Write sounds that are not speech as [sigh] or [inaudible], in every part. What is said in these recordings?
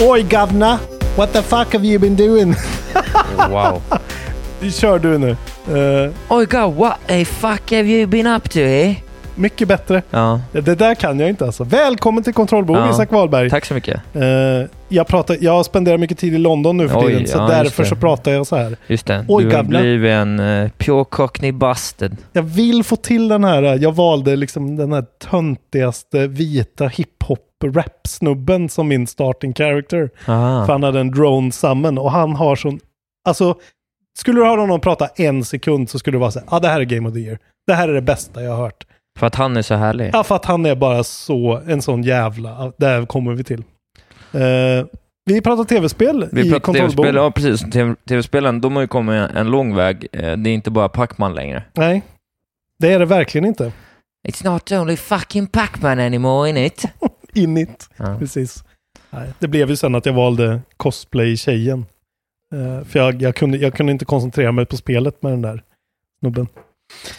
Oj, governor! What the fuck have you been doing? [laughs] Wow. Kör du nu. Uh, Oj, God, what the fuck have you been up to eh? mycket bättre. Ja, Det där kan jag inte alltså. Välkommen till Kontrollbord, Ja. Isak Wahlberg. tack så mycket. Eh, jag, pratar, jag spenderar mycket tid i London nu för Oj, tiden, så ja, därför så pratar jag så här. Just det. Oj, du har blivit en uh, pure cockney busted. Jag vill få till den här, jag valde liksom den här töntigaste vita hiphop rap-snubben som min starting character. Aha. För han hade en drone summon och han har sån, alltså skulle du höra honom prata en sekund så skulle det vara så ja ah, det här är Game of the Year. Det här är det bästa jag har hört. För att han är så härlig. Ja, för att han är bara så, en sån jävla, där kommer vi till. Eh, vi pratar tv-spel Vi i pratar tv-spel, ja precis. TV- Tv-spelen, de har ju kommit en lång väg. Eh, Det är inte bara Pac-Man längre. Nej, det är det verkligen inte. It's not only fucking Pac-Man anymore in it. [laughs] Init, Ja. precis. Det blev ju sen att jag valde cosplay-tjejen. Eh, för jag, jag, kunde, jag kunde inte koncentrera mig på spelet med den där snubben.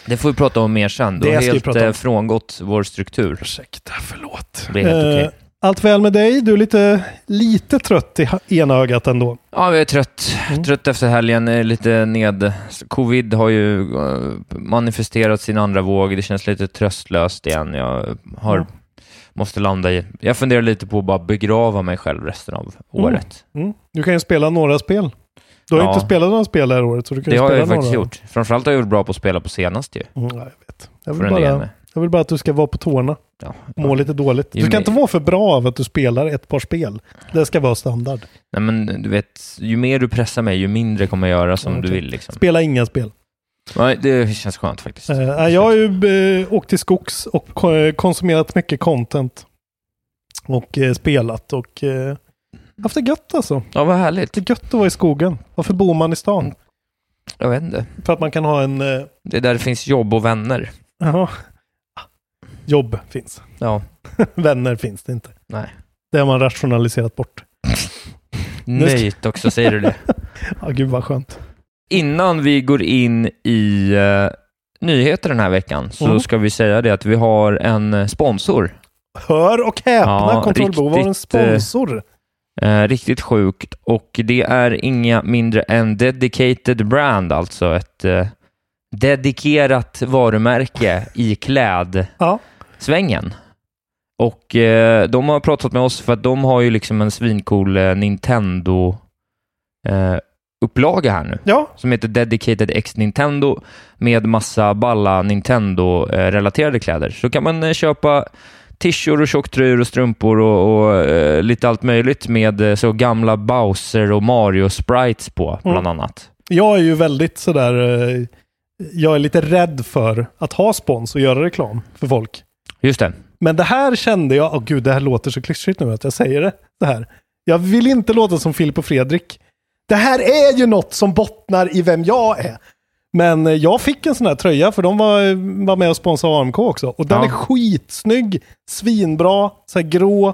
Det får vi prata om mer sen. Du har helt eh, frångått vår struktur. Ursäkta, förlåt. Det är helt Eh, okej. Allt väl med dig? Du är lite, lite trött i ena ögat ändå. Ja, jag är trött. Mm. Trött efter helgen. Lite ned. Covid har ju manifesterat sin andra våg. Det känns lite tröstlöst igen. Jag har, Ja. Måste landa i... Jag funderar lite på att bara begrava mig själv resten av året. Mm. Du kan ju spela några spel. Du har Ja. inte spelat några spel det här året, så du kan Det ju har spela jag faktiskt några. gjort. Framförallt har jag gjort bra på att spela på senast ju. Mm, ja, jag vet. Jag vill, bara, jag vill bara att du ska vara på tårna. Ja. Må lite dåligt. Du ska mer- inte vara för bra av att du spelar ett par spel. Det ska vara standard. Nej, men du vet, ju mer du pressar mig, ju mindre kommer jag göra som Okej. du vill. Liksom. Spela inga spel. Nej, det känns skönt faktiskt. Nej, jag har ju eh, åkt till skogs och eh, konsumerat mycket content. Och spelat och haft det gött alltså. Ja, vad härligt. Det är gött att vara i skogen. Varför bor man i stan? Jag vet inte. För att man kan ha en... Det är där det finns jobb och vänner. jaha. Jobb finns. Ja, [laughs] Vänner finns det inte. nej. Det har man rationaliserat bort. [laughs] Nöjt också, säger du det. [laughs] Ja, gud vad skönt. Innan vi går in i eh, nyheter den här veckan så Mm. ska vi säga det att vi har en eh, sponsor. Hör och häpna, Ja, Kontrollbehov har en eh, sponsor. Eh, riktigt sjukt. Och det är inga mindre än Dedicated Brand, alltså ett eh, dedikerat varumärke i klädsvängen. Ja. Och eh, de har pratat med oss för att de har ju liksom en svincool Nintendo upplaga här nu Ja, som heter Dedicated X Nintendo med massa balla Nintendo-relaterade kläder. Så kan man eh, köpa t-shirts och tjocktröjor och strumpor och, och eh, lite allt möjligt med eh, så gamla Bowser och Mario-sprites på, bland Mm. annat. jag är ju väldigt sådär... eh, Jag är lite rädd för att ha spons och göra reklam för folk. Just det. Men det här kände jag, åh gud det här låter så klyschigt nu att jag säger det. det här. Jag vill inte låta som Filip och Fredrik. Det här är ju något som bottnar i vem jag är. Men eh, jag fick en sån här tröja för de var, var med och sponsrade AMK också. Och den Ja. är skitsnygg, svinbra, så här grå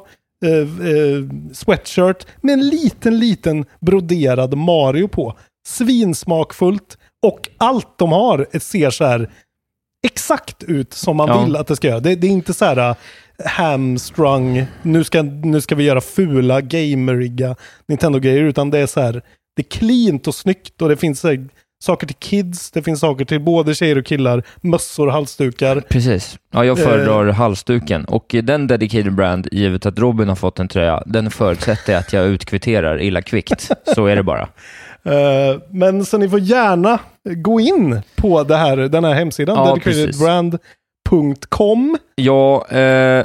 eh, eh, sweatshirt med en liten, liten broderad Mario på. Svinsmakfullt och allt de har ser så här exakt ut som man Ja. vill att det ska göra. Det, det är inte så här hamstrung, nu ska, nu ska vi göra fula, gameriga Nintendo-grejer, utan det är så här, det är cleant och snyggt och det finns här, saker till kids, det finns saker till både tjejer och killar, mössor, halsdukar. Precis. Ja, jag föredrar halsduken. Och den dedicated brand, givet att Robin har fått en tröja, den förutsätter att jag utkvitterar illa kvickt. Så är det bara. [laughs] Eh, men så ni får gärna gå in på det här, den här hemsidan, Ja, dedicatedbrand.com. Ja, eh,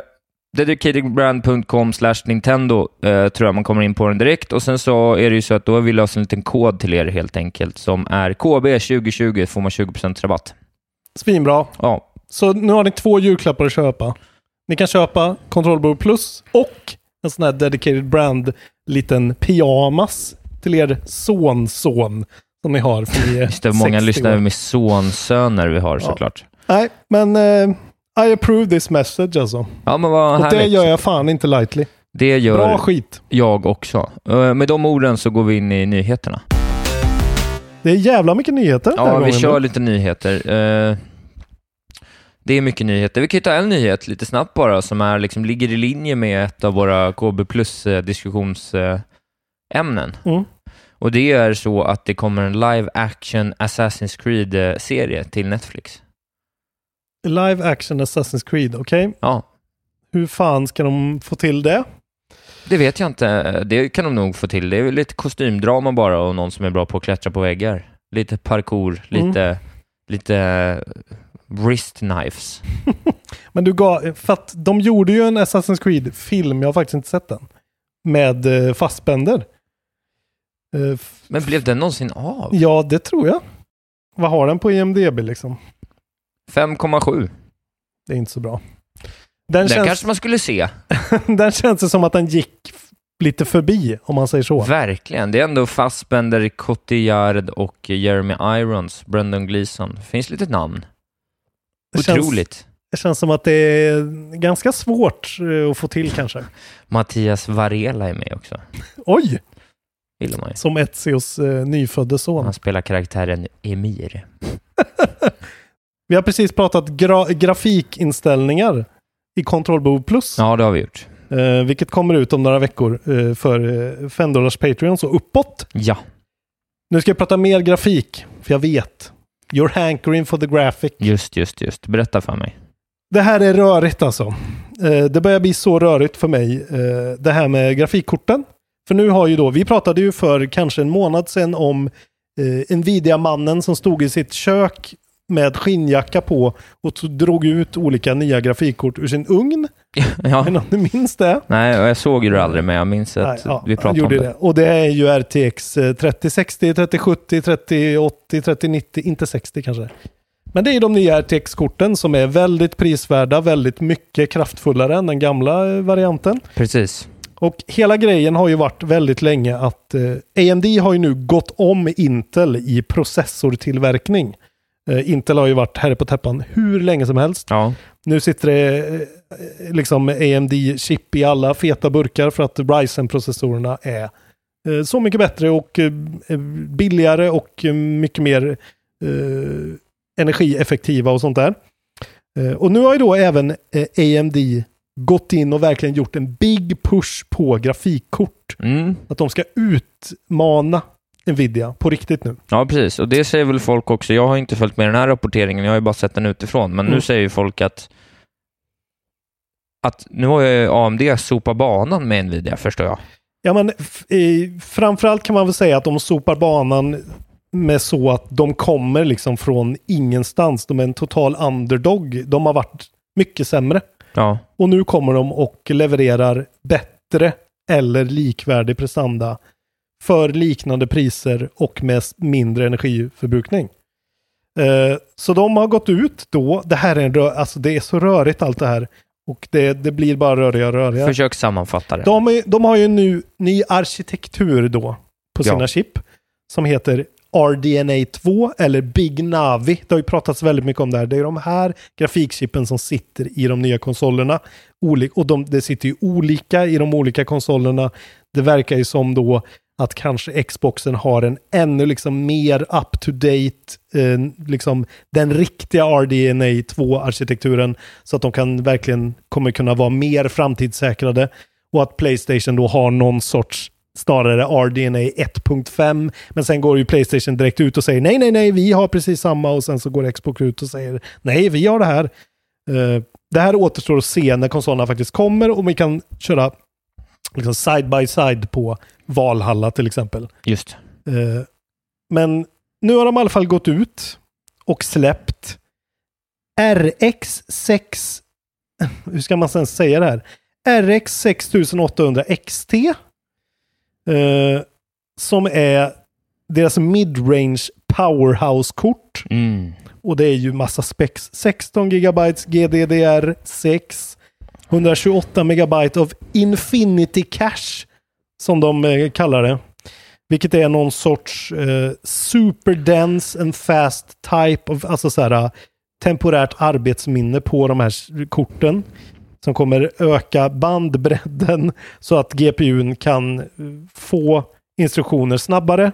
dedicatedbrand.com slash Nintendo eh, tror jag man kommer in på den direkt. Och sen så är det ju så att då har vi löst en liten kod till er helt enkelt som är KB2020 får man 20% rabatt. Svinbra. Ja, Så nu har ni två julklappar att köpa. Ni kan köpa Control Board Plus och en sån här dedicated brand liten pyjamas till er sonson som ni har. För ni är [laughs] just det, många 60 lyssnare år. med sonsöner vi har såklart. Nej, men eh, I approve this message alltså. Ja, men vad Och det härligt. gör jag fan inte lightly. Det gör Bra skit. jag också. Eh, med de orden så går vi in i nyheterna. Det är jävla mycket nyheter den här Ja, vi gången. kör lite nyheter. Eh, det är mycket nyheter. Vi kan ju ta en nyhet lite snabbt bara, som är, liksom, ligger i linje med ett av våra KB plus eh. Mm. Och det är så att det kommer en live action Assassin's Creed-serie till Netflix. Live action Assassin's Creed, okej? Ja, Hur fan ska de få till det? det vet jag inte. Det kan de nog få till. Det är väl lite kostymdrama bara och någon som är bra på att klättra på väggar. Lite parkour, Mm. lite, lite wrist knives. [laughs] Men du gav, för att de gjorde ju en Assassin's Creed-film, jag har faktiskt inte sett den, med eh, Fassbender. Eh, Men blev den någonsin av? ja, det tror jag. Vad har den på IMDB liksom? 5,7. Det är inte så bra. Den, Den känns, kanske man skulle se. [laughs] den känns det som att den gick lite förbi, om man säger så. Verkligen. Det är ändå Fassbender, Cotillard och Jeremy Irons, Brendan Gleeson. Finns lite namn. Det känns- Otroligt. Det känns som att det är ganska svårt eh, att få till kanske. [laughs] Mattias Varela är med också. Oj! Gillar man ju. Som Ezios eh, nyfödde son. Han spelar karaktären Emir. [laughs] Vi har precis pratat gra- grafikinställningar i Control Board Plus. Ja, det har vi gjort. Eh, vilket kommer ut om några veckor eh, för eh, 5 dollars Patreon, så uppåt. Ja. Nu ska jag prata mer grafik, för jag vet. You're hankering for the graphic. Just, just, just. Berätta för mig. Det här är rörigt alltså. Eh, det börjar bli så rörigt för mig, eh, det här med grafikkorten. För nu har ju då, vi pratade ju för kanske en månad sedan om eh, Nvidia-mannen som stod i sitt kök med skinnjacka på och drog ut olika nya grafikkort ur sin ugn. [laughs] ja. Är någon som minns det? Nej, jag såg ju det aldrig, men jag minns att Nej, ja, vi pratade om det. det. Och det är ju RTX eh, 3060, 3070, 3080, 3090, inte 60 kanske. Men det är de nya RTX-korten som är väldigt prisvärda, väldigt mycket kraftfullare än den gamla eh, varianten. Precis. Och hela grejen har ju varit väldigt länge att eh, AMD har ju nu gått om Intel i processortillverkning. Eh, Intel har ju varit här på täppan hur länge som helst. Ja. Nu sitter det eh, liksom AMD-chip i alla feta burkar för att Ryzen-processorerna är eh, så mycket bättre och billigare och mycket mer energieffektiva och sånt där. Och nu har ju då även AMD gått in och verkligen gjort en big push på grafikkort. Mm. Att de ska utmana Nvidia på riktigt nu. Ja, precis. Och det säger väl folk också. Jag har inte följt med den här rapporteringen, jag har ju bara sett den utifrån. Men Mm. nu säger ju folk att att nu har ju AMD sopat banan med Nvidia, förstår jag. Ja, men eh, framförallt kan man väl säga att de sopar banan med så att de kommer liksom från ingenstans. De är en total underdog. De har varit mycket sämre. Ja, Och nu kommer de och levererar bättre eller likvärdig prestanda för liknande priser och med mindre energiförbrukning. Eh, så de har gått ut då. Det här är en rö- alltså det är så rörigt allt det här. Och det, det blir bara rörigare och rörigare. försök sammanfatta det. De, är, de har ju nu ny arkitektur då på Ja. sina chip som heter RDNA 2 eller Big Navi. Det har ju pratats väldigt mycket om det här. Det är de här grafikchippen som sitter i de nya konsolerna. Oli- och de, det sitter ju olika i de olika konsolerna. Det verkar ju som då att kanske Xboxen har en ännu liksom mer up-to-date, eh, liksom den riktiga RDNA 2-arkitekturen, så att de kan verkligen kommer kunna vara mer framtidssäkrade. Och att Playstation då har någon sorts snarare RDNA 1.5. Men sen går ju Playstation direkt ut och säger nej, nej, nej, vi har precis samma och sen så går Xbox ut och säger nej, vi har det här. Uh, det här återstår att se när konsolerna faktiskt kommer och vi kan köra liksom side by side på Valhalla till exempel. Just. Uh, men nu har de i alla fall gått ut och släppt RX6, [laughs] hur ska man sen säga det här? RX 6800 XT Eh, som är deras midrange powerhouse-kort. Mm. Och det är ju massa specs. 16 GB GDDR6. 128 megabyte av Infinity Cache. Som de eh, kallar det. Vilket är någon sorts eh, super dense and fast type of, alltså så här, temporärt arbetsminne på de här korten som kommer öka bandbredden [laughs] så att GPUn kan eh, få instruktioner snabbare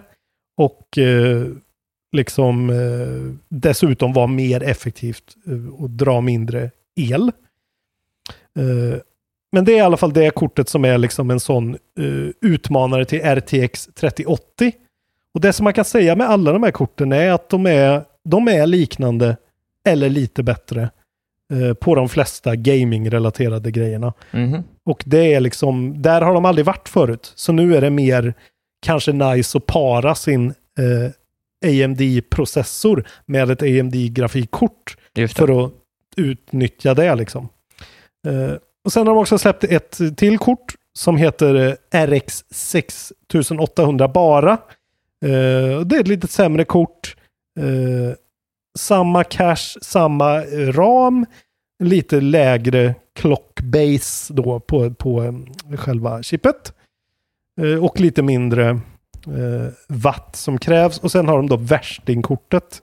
och eh, liksom eh, dessutom vara mer effektivt eh, och dra mindre el. Eh, men det är i alla fall det kortet som är liksom en sån eh, utmanare till RTX 3080. Och det som man kan säga med alla de här korten är att de är, de är liknande eller lite bättre Eh, på de flesta gaming-relaterade grejerna. Mm. Och det är liksom, där har de aldrig varit förut. Så nu är det mer kanske nice att para sin eh, AMD-processor med ett AMD-grafikkort för att utnyttja det liksom. Eh, och sen har de också släppt ett till kort som heter eh, RX 6800 bara. Eh, det är ett lite sämre kort. Eh, samma cache, samma eh, ram, lite lägre clockbase då på, på eh, själva chippet. Eh, och lite mindre eh, watt som krävs. Och sen har de då värstingkortet.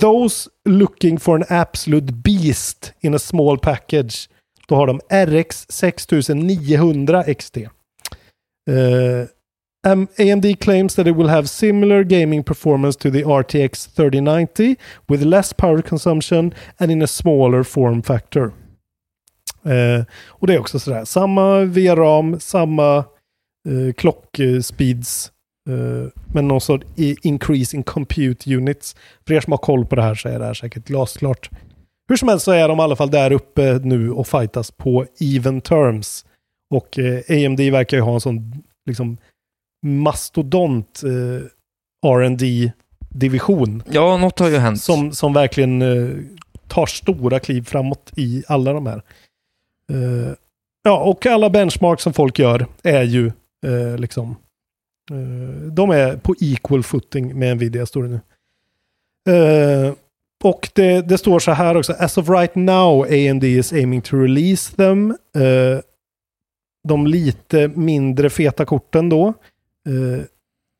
Those looking for an absolute beast in a small package. Då har de RX 6900 XT. Uh, AMD claims that it will have similar gaming performance to the RTX 3090 with less power consumption and in a smaller form factor. Uh, och det är också sådär, samma VRAM, samma eh, uh, klockspeeds, eh, uh, men någon sorts increase in compute units. För er som har koll på det här så är det här säkert glasklart. Hur som helst så är de i alla fall där uppe nu och fightas på even terms. Och eh, AMD verkar ju ha en sån liksom mastodont eh, rd division Ja, något har ju hänt. Som, som verkligen eh, tar stora kliv framåt i alla de här. Eh, ja, och alla benchmarks som folk gör är ju eh, liksom eh, de är på equal footing med Nvidia, står det nu. Eh, och det, det, står så här också. As of right now, AMD is aiming to release them. Eh, de lite mindre feta korten då. Eh,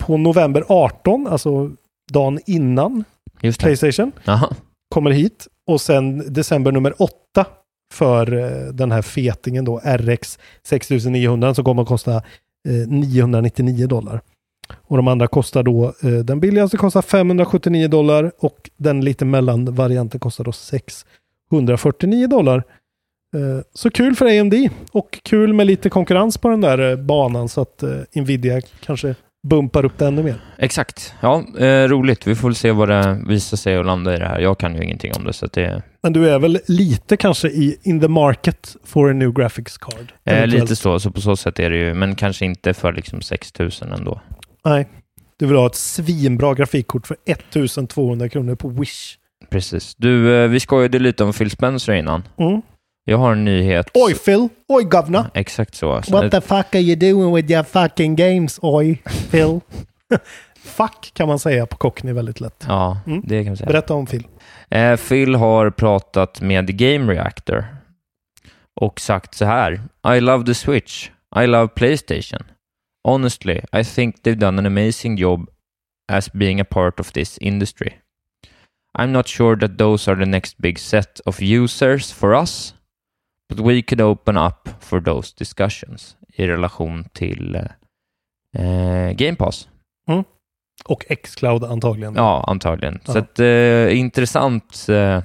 på november 18, alltså dagen innan Playstation, Aha. kommer hit. Och sen december nummer 8 för eh, den här fetingen då, RX 6900 som kommer att kosta eh, Eh, 999 dollar. Och de andra kostar då, eh, den billigaste kostar 579 dollar och den lite mellan varianten kostar då 649 dollar. Eh, så kul för AMD och kul med lite konkurrens på den där banan så att Nvidia kanske bumpar upp det ännu mer. Exakt. Ja, eh, roligt. Vi får väl se vad det visar sig och landa i det här. Jag kan ju ingenting om det, så att det... Men du är väl lite kanske i in the market for a new graphics card? Eh, lite så, så på så sätt är det ju, men kanske inte för liksom 6000 ändå. Nej, du vill ha ett svinbra grafikkort för 1200 kronor på Wish. Precis. Du, eh, vi skojade lite om Phil Spencer innan. Mm. Jag har en nyhet. Oj Phil! Oj governor! Exakt så. What the fuck are you doing with your fucking games? Oj Phil! [laughs] fuck kan man säga på cockney väldigt lätt. Ja, mm. det kan man säga. Berätta om Phil. Eh, Phil har pratat med Game Reactor och sagt så här. I love the Switch. I love Playstation. Honestly, I think they've done an amazing job as being a part of this industry. I'm not sure that those are the next big set of users for us, But we could open up for those discussions i relation till eh, eh Game Pass. Mm. Och Xcloud antagligen. Ja, antagligen. Ja. Så att, eh, intressant. Eh,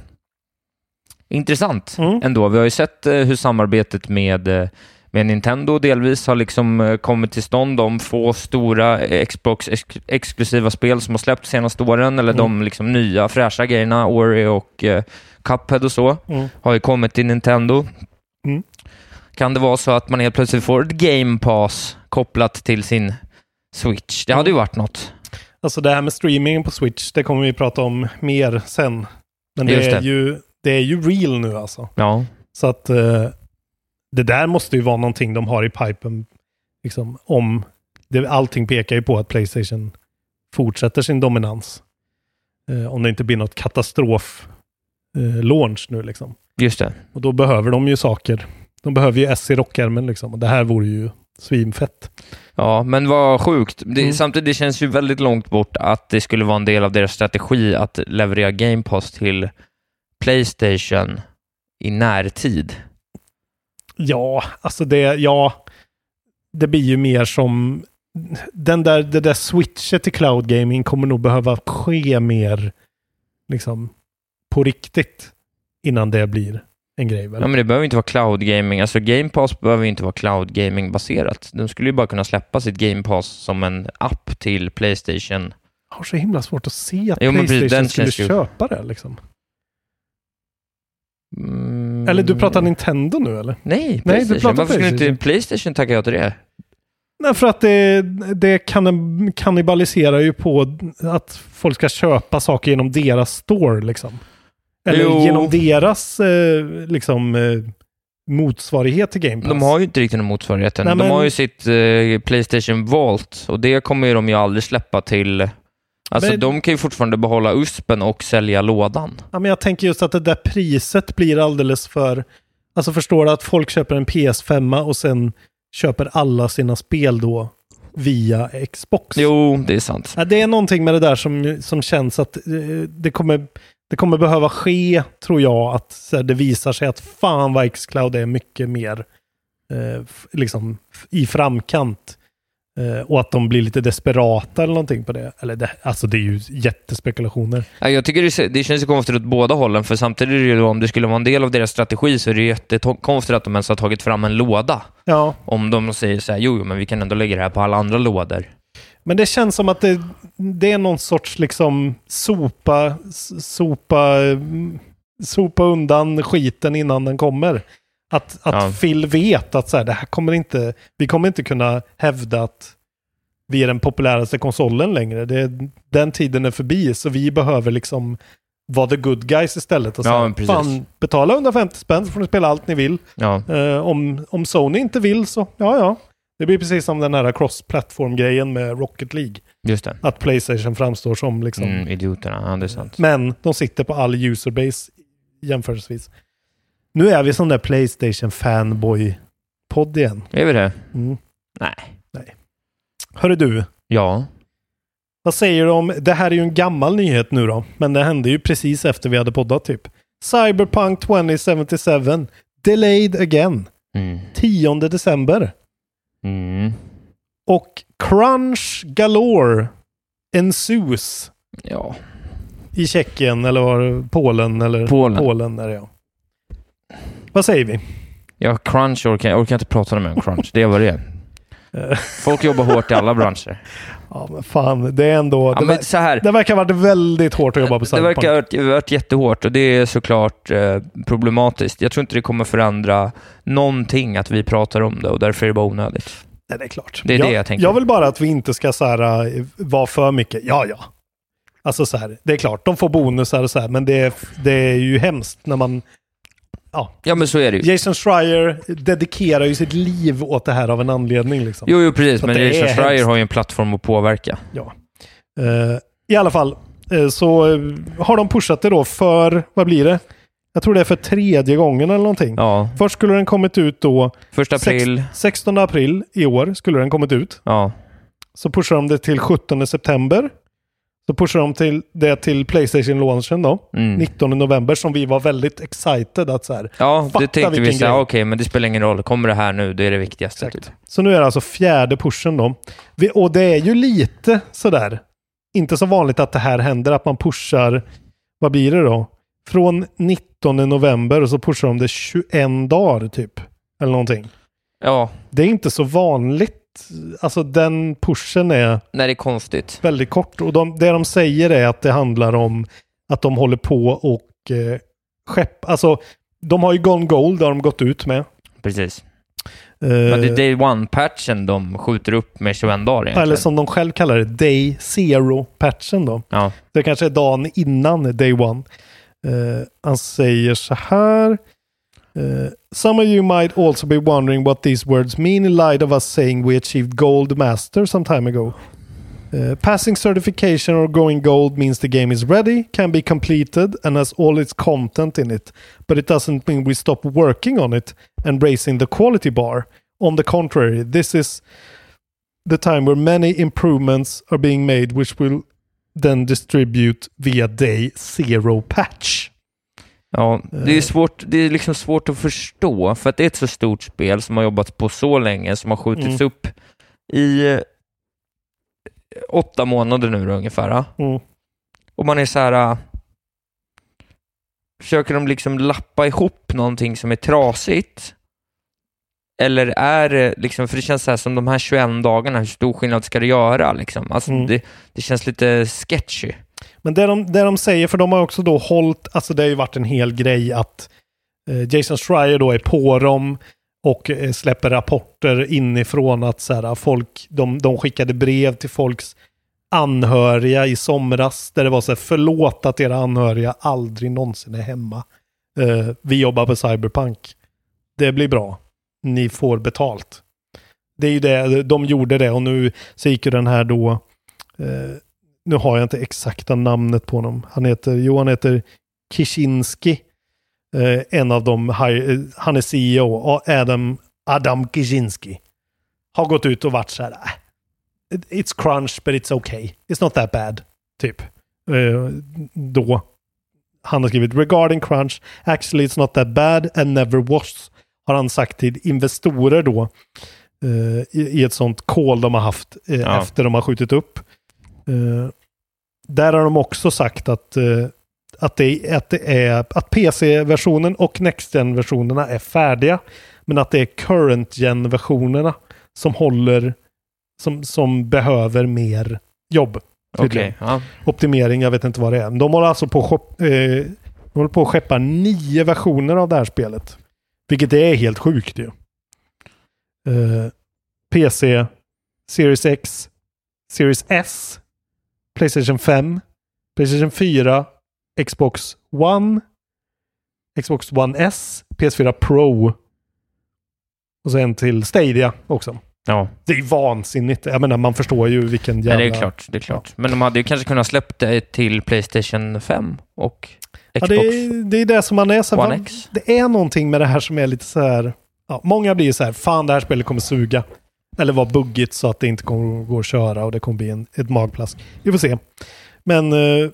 intressant Mm. ändå. Vi har ju sett eh, hur samarbetet med, eh, med Nintendo delvis har liksom eh, kommit till stånd. De få stora eh, Xbox ex- exklusiva spel som har släppts senaste åren, eller Mm. de liksom nya fräscha grejerna, Ori och eh, Cuphead och så, Mm. har ju kommit till Nintendo. Mm. Kan det vara så att man helt plötsligt får ett Game Pass kopplat till sin Switch? Det hade ju varit något. Alltså det här med streaming på Switch, det kommer vi prata om mer sen. Men det Just är, det. Ju, det är ju real nu alltså. Ja. Så att eh, det där måste ju vara någonting de har i pipen. Liksom, om det, allting pekar ju på att Playstation fortsätter sin dominans. Eh, om det inte blir något katastrof eh, nu liksom. Just det. Och då behöver de ju saker. De behöver ju S i rockärmen liksom. Och det här vore ju svinfett. Ja, men vad sjukt. Det, Mm. Samtidigt, det känns ju väldigt långt bort att det skulle vara en del av deras strategi att leverera Game Pass till Playstation i närtid. Ja, alltså det, ja, det blir ju mer som den där, det där switchet till cloud gaming kommer nog behöva ske mer liksom på riktigt innan det blir en grej väl? Ja, men det behöver inte vara cloud gaming. Alltså Game Pass behöver inte vara cloud gaming baserat. De skulle ju bara kunna släppa sitt Game Pass som en app till Playstation. Jag har så himla svårt att se att Jo, precis, Playstation den skulle köpa det liksom. Mm. Eller du pratar Nintendo nu eller? Nej, du Playstation. pratar Varför skulle inte Playstation tacka ja till det? Nej, för att det, det kan, kannibaliserar ju på att folk ska köpa saker genom deras store liksom. Eller Jo. genom deras eh, liksom eh, motsvarighet till Game Pass. De har ju inte riktigt någon motsvarighet än. Nej, De men- har ju sitt eh, Playstation Vault och det kommer ju de ju aldrig släppa till... Alltså Men- de kan ju fortfarande behålla USPen och sälja lådan. Ja, men jag tänker just att det där priset blir alldeles för... Alltså förstår du att folk köper en PS5 och sen köper alla sina spel då via Xbox? Jo, det är sant. Ja, det är någonting med det där som, som känns att eh, det kommer, det kommer behöva ske, tror jag, att här, det visar sig att fan vad Xcloud är mycket mer eh, liksom i framkant. Eh, och att de blir lite desperata eller någonting på det. Eller det, alltså det är ju jättespekulationer. Ja, Jag tycker det, det känns konstigt åt båda hållen, för samtidigt är det ju om det skulle vara en del av deras strategi så är det jättekonstigt att de ens har tagit fram en låda. Ja, Om de säger så här, jo, jo, men vi kan ändå lägga det här på alla andra lådor. Men det känns som att det, det är någon sorts liksom sopa, sopa, sopa undan skiten innan den kommer. Att, att Ja. Phil vet att så här, det här kommer inte, vi kommer inte kunna hävda att vi är den populäraste konsolen längre. Det, den tiden är förbi, så vi behöver liksom vara the good guys istället. Och Ja, precis. fan, betala 150 spänn så får ni spela allt ni vill. Ja, Eh, om, om Sony inte vill så, ja ja. Det blir precis som den här cross-platform-grejen med Rocket League. just det. Att Playstation framstår som liksom... Mm, idioterna, ja det är sant. Men de sitter på all userbase jämförelsevis. Nu är vi sån där Playstation fanboy-podd igen. Är vi det? Mm. Nej. Hörru du, Ja. vad säger du om... Det här är ju en gammal nyhet nu då, men det hände ju precis efter vi hade poddat typ. Cyberpunk 2077 delayed again. Mm. 10 december. Mm. Och crunch galore ensues Ja. i Tjeckien eller var Polen eller Polen. Polen är det ja. Vad säger vi? Ja, crunch orkar jag orkar inte prata med om crunch. Det vad det [laughs] Folk jobbar hårt i alla branscher. Ja men fan, det är ändå... Ja, det, ver- så här. det verkar ha varit väldigt hårt att jobba på Det Cyberpunk. verkar ha varit- jättehårt och det är såklart eh, problematiskt. Jag tror inte det kommer förändra någonting att vi pratar om det och därför är det bara onödigt. Nej, det är klart. Det är det jag tänker. Jag vill bara att vi inte ska så här, eh, vara för mycket. Ja, ja. Alltså så här, det är klart, de får bonusar och så här, men det är, det är ju hemskt när man... Ja, Ja, men så är det ju. Jason Schreier dedikerar ju sitt liv åt det här av en anledning. Liksom. Jo, jo precis, Så men Jason Schreier hemskt. har ju en plattform att påverka. Ja. Eh, I alla fall, eh, så eh, har de pushat det då för, vad blir det? Jag tror det är för tredje gången eller någonting. Ja, Först skulle den kommit ut då, första april. sex- 16 april i år skulle den kommit ut. Ja, Så pushar de det till 17 september. Så pushar de till det till Playstation-launchen då, Mm. 19 november, som vi var väldigt excited att så här, Ja, det tänkte vi grej. okej, men det spelar ingen roll. Kommer det här nu, det är det viktigaste. Typ. Så nu är det alltså fjärde pushen då. Vi, och det är ju lite sådär, inte så vanligt att det här händer, att man pushar, vad blir det då? Från 19 november och så pushar de det 21 dagar typ. Eller någonting. Ja, Det är inte så vanligt. Alltså den pushen är när det är konstigt. väldigt kort. Och de, det de säger är att det handlar om att de håller på och eh, skepp, alltså de har ju Gone Gold, har de gått ut med. Precis. Men det är Day One-patchen de skjuter upp med 21 dagar egentligen. eller som de själv kallar det, Day Zero-patchen då. Ja. Det kanske är dagen innan Day One. Eh, han säger så här. Eh, Some of you might also be wondering what these words mean in light of us saying we achieved gold master some time ago. Uh, passing certification or going gold means the game is ready, can be completed, and has all its content in it. But it doesn't mean we stop working on it and raising the quality bar. On the contrary, this is the time where many improvements are being made which will then distribute via day zero patch. Ja, det är, svårt, det är liksom svårt att förstå, för att det är ett så stort spel som har jobbat på så länge, som har skjutits Mm. upp i eh, åtta månader nu då, ungefär. Mm. Och man är så här... äh, Försöker de liksom lappa ihop någonting som är trasigt? Eller är det liksom, för det känns så här som de här 21 dagarna, hur stor skillnad ska det göra liksom? Alltså Mm. det, det känns lite sketchy. Men det de, det de säger, för de har också då hållit, alltså det har ju varit en hel grej att eh, Jason Schreier då är på dem och eh, släpper rapporter inifrån att så här, ah, folk, de, de skickade brev till folks anhöriga i somras där det var så här, förlåt att era anhöriga aldrig någonsin är hemma. Eh, vi jobbar på Cyberpunk. Det blir bra. Ni får betalt. Det är ju det, de gjorde det och nu så gick ju den här då eh, nu har jag inte exakta namnet på honom. Han heter, jo han heter Kishinski. Eh, en av dem, eh, han är CEO, Adam, Adam Kishinski. Har gått ut och varit så här, "Ah, it- it's crunch but it's okay. It's not that bad. Typ. Eh, då. Han har skrivit regarding crunch, actually it's not that bad and never was. Har han sagt till investorer då. eh, i, I ett sånt call de har haft eh, Ja. efter de har skjutit upp. Eh, där har de också sagt att, eh, att, det, att, det är, att PC-versionen och Next Gen-versionerna är färdiga. Men att det är Current Gen-versionerna som håller, som, som behöver mer jobb. Tydligen. ja. Optimering, jag vet inte vad det är. De håller alltså på, att eh, de håller på att skeppa nio versioner av det här spelet. Vilket är helt sjukt ju. Eh, PC, Series X, Series S, Playstation 5, Playstation 4, Xbox One, Xbox One S, PS4 Pro och så en till Stadia också. ja. Det är vansinnigt. Jag menar, man förstår ju vilken jävla... Nej, det är klart. Det är klart. Men de hade ju kanske kunnat släppt det till Playstation 5 och Ja, Xbox det, är, det är det som man är. Så One X. det är någonting med det här som är lite så här... Ja, många blir så här, fan det här spelet kommer suga. Eller vara buggigt så att det inte kommer gå att köra och det kommer bli en, ett magplask. Vi får se. Men eh,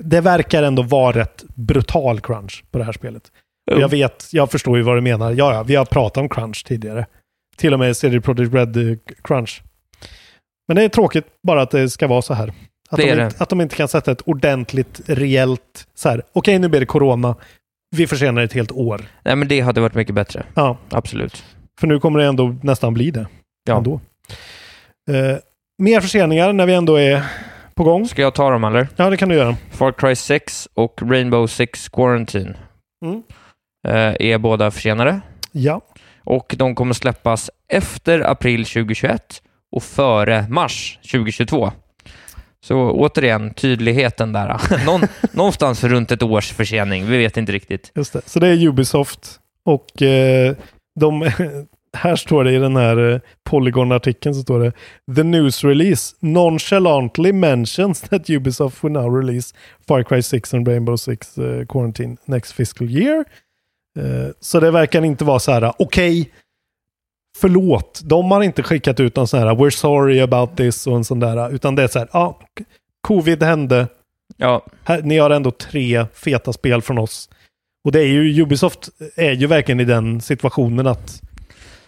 det verkar ändå vara rätt brutal crunch på det här spelet. Och jag vet, jag förstår ju vad du menar. Ja, ja, vi har pratat om crunch tidigare. Till och med CD Projekt Red eh, crunch. Men det är tråkigt bara att det ska vara så här. Att, Det de, inte, att de inte kan sätta ett ordentligt, reellt, så här, okej nu blir det corona, vi försenar ett helt år. Nej, men det hade varit mycket bättre. Ja, Absolut. För nu kommer det ändå nästan bli det. Ja. Ändå. Eh, mer förseningar när vi ändå är på gång. Ska jag ta dem eller? Ja, det kan du göra. Far Cry 6 och Rainbow Six Quarantine Mm. eh, är båda försenade Ja. och de kommer släppas efter april 2021 och före mars 2022. Så återigen, tydligheten där. [laughs] Någon, någonstans runt ett års försening. Vi vet inte riktigt. Just det. Så det är Ubisoft och eh, de, [laughs] här står det i den här eh, Polygon-artikeln så står det The news release nonchalantly mentions that Ubisoft will now release Far Cry 6 and Rainbow Six eh, Quarantine next fiscal year. Eh, så det verkar inte vara så här, okej, förlåt, de har inte skickat ut någon sån här we're sorry about this och en sån där, utan det är så här, ja, Covid hände. Ja, Här, ni har ändå tre feta spel från oss. Och det är ju, Ubisoft är ju verkligen i den situationen att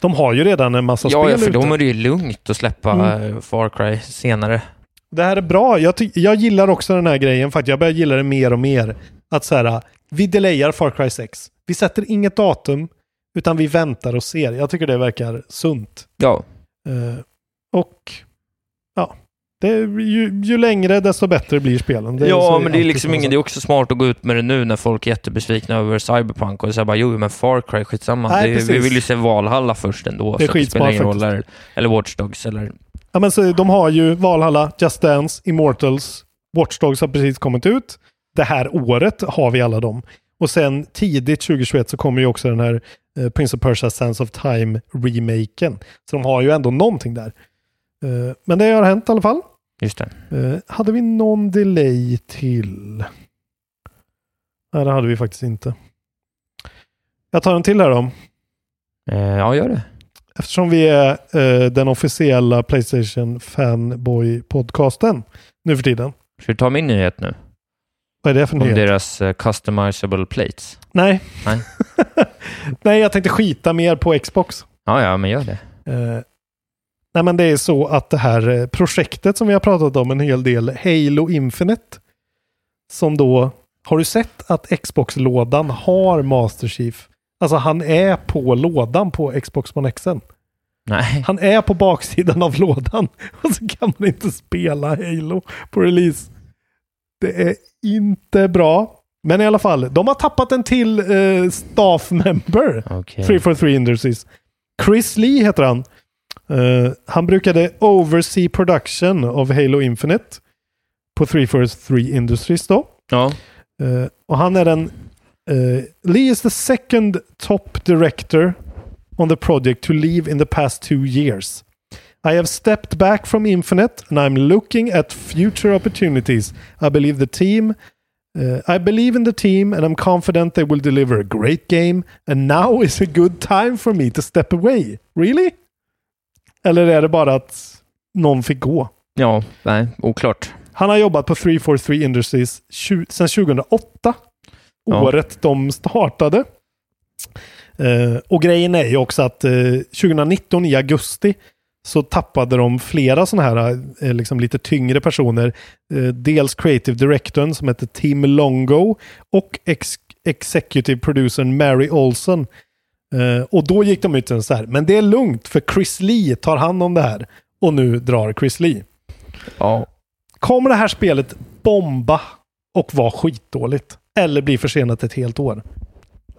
de har ju redan en massa ja, spel ja för ute. dem är det ju lugnt att släppa Mm. eh, Far Cry senare. Det här är bra. Jag, jag gillar också den här grejen faktiskt. Jag börjar gilla det mer och mer. Att så här, vi delayar Far Cry 6. Vi sätter inget datum, utan vi väntar och ser. Jag tycker det verkar sunt. Ja, Eh, och ja, det är, ju, ju längre desto bättre blir spelen. Ja men det är liksom ingen, det är också smart att gå ut med det nu när folk är jättebesvikna över Cyberpunk och säga bara jo men Far Cry, skitsamma. Nej, det, vi vill ju se Valhalla först ändå. Det är så att det spelar skitsmart ingen roll. eller Watch Dogs eller... Ja, men så de har ju Valhalla, Just Dance, Immortals, Watch Dogs har precis kommit ut. Det här året har vi alla dem. Och sen tidigt 2021 så kommer ju också den här eh, Prince of Persia Sands of Time-remaken. Så de har ju ändå någonting där. Eh, men det har hänt i alla fall. Just det. Eh, hade vi någon delay till? Nej, det hade vi faktiskt inte. Jag tar en till här då. Eh, ja, gör det. Eftersom vi är den officiella Playstation Fanboy-podcasten nu för tiden. Ska du ta min nyhet nu? Vad är det för Om nyhet? deras uh, customizable plates? Nej. Nej. [laughs] Nej, jag tänkte skita mer på Xbox. Ja, ja, men gör det. Nej, men det är så att det här eh, projektet som vi har pratat om en hel del, Halo Infinite, som då, har du sett att Xbox-lådan har Master Chief? Alltså han är på lådan på Xbox One X. Nej. Han är på baksidan av lådan [laughs] och så kan man inte spela Halo på release. Det är inte bra. Men i alla fall, de har tappat en till eh, staff member. Okej. 343 Industries. Chris Lee heter han. Eh, han brukade oversee production of Halo Infinite på 343 Industries då. Ja. Eh, och han är den... eh, Lee is the second top director on the project to leave in the past two years. I have stepped back from Infinite and I'm looking at future opportunities. I believe the team uh, I believe in the team and I'm confident they will deliver a great game and now is a good time for me to step away. Really? Eller är det bara att någon fick gå? Ja, nej, oklart. Han har jobbat på 343 Industries sedan 2008. Ja. Året de startade. Eh, och grejen är ju också att eh, 2019 i augusti så tappade de flera sådana här eh, liksom lite tyngre personer. Eh, dels creative directorn som heter Tim Longo och ex executive producern Mary Olson. Eh, och då gick de ut så här, men det är lugnt för Chris Lee tar hand om det här. Och nu drar Chris Lee. Ja. Kommer det här spelet bomba och vara skitdåligt? Eller bli försenat ett helt år?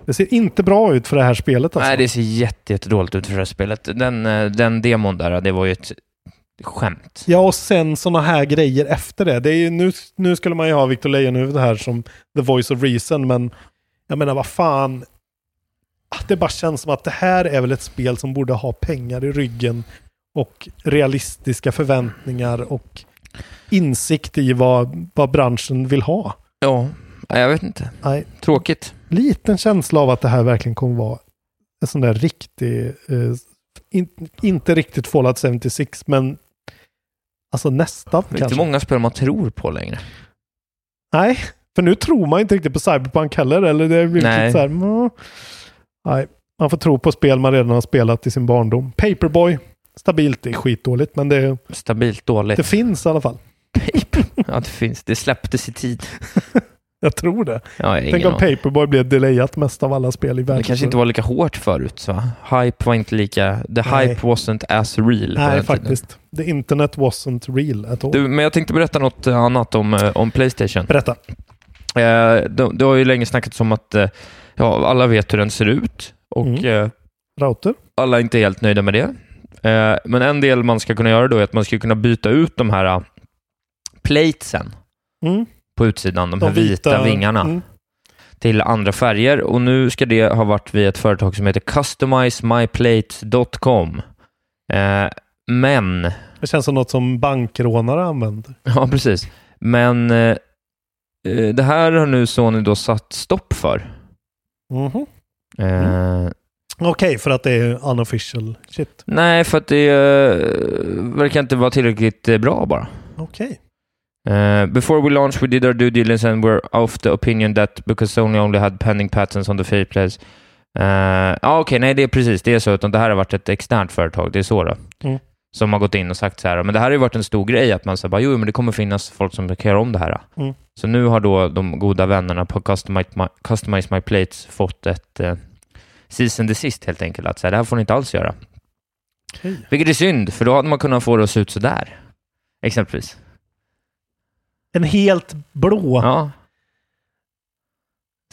Det ser inte bra ut för det här spelet alltså. Nej, det ser jätte, jättedåligt ut för det här spelet. Den, eh, den demon där, det var ju ett skämt. Ja, och sen sådana här grejer efter det. det är ju, nu, nu skulle man ju ha Victor Leijonhufvud här som the voice of reason, men jag menar vad fan. Det bara känns som att det här är väl ett spel som borde ha pengar i ryggen och realistiska förväntningar och insikt i vad, vad branschen vill ha. Ja, jag vet inte. Nej, Tråkigt. liten känsla av att det här verkligen kommer vara en sån där riktig, eh, in, inte riktigt Fallout 76, men alltså nästan Det är inte kanske. många spel man tror på längre. Nej, för nu tror man inte riktigt på Cyberpunk heller, eller det är blivit Nej. så här. Nej, man får tro på spel man redan har spelat i sin barndom. Paperboy, stabilt, är skitdåligt, men det, Stabilt dåligt. det finns i alla fall. Ja, det finns. Det släpptes i tid. [laughs] Jag tror det. Ja, jag har Tänk om aning. Paperboy blev delayat mest av alla spel i världen. Det kanske inte var lika hårt förut, så Hype var inte lika... The Nej. hype wasn't as real på Nej, den faktiskt. The internet wasn't real at all. tiden. Du, men jag tänkte berätta något eh, annat om, eh, om Playstation. Berätta. Eh, det, det har ju länge snackats om att eh, ja, alla vet hur den ser ut och Mm. eh, Router? alla är inte helt nöjda med det. Eh, men en del man ska kunna göra då är att man ska kunna byta ut de här uh, platesen Mm. på utsidan, de, De här vita, vita- vingarna, mm. till andra färger. Och nu ska det ha varit via ett företag som heter customizemyplates.com. Eh, men, Det känns som något som bankrånare använder. [laughs] ja precis, men eh, eh, det här har nu Sony då satt stopp för. Mhm. Eh, Okej, för att det är unofficial shit. Nej, för att det eh, verkar inte vara tillräckligt eh, bra bara. Okej. Uh, before we launched, we did our due diligence and we're of the opinion that because Sony only had pending patents on the faceplates. Uh, ja, okej, okay, nej, det är precis. Det är så, utan det här har varit ett externt företag. Det är så då. Mm. Som har gått in och sagt så här, men det här har ju varit en stor grej, att man säger bara, jo, men det kommer finnas folk som kan göra om det här. Mm. Så nu har då de goda vännerna på Customize My, Customize My Plates fått ett uh, season desist helt enkelt, att så här, det här får ni inte alls göra. Okay. Vilket är synd, för då hade man kunnat få det att se ut så där. Exempelvis. En helt blå. Ja.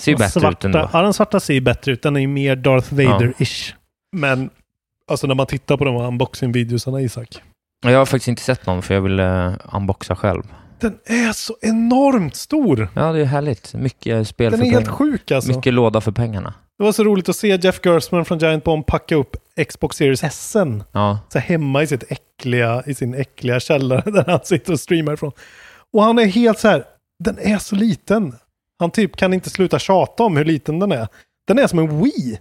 Ser ju bättre svarta, ut ändå. Ja, den svarta ser ju bättre ut. Den är ju mer Darth Vader-ish. Men alltså när man tittar på de här unboxing-videosarna, Isak. Jag har faktiskt inte sett någon, för jag vill uh, unboxa själv. Den är så enormt stor! Ja, det är härligt. Mycket spel Den för är helt sjuk alltså. Mycket låda för pengarna. Det var så roligt att se Jeff Gerstmann från Giant Bomb packa upp Xbox Series S Ja. så hemma i, sitt äckliga, i sin äckliga källare [laughs] där han sitter och streamar ifrån. Och han är helt så här, den är så liten. Han typ kan inte sluta tjata om hur liten den är. Den är som en Wii,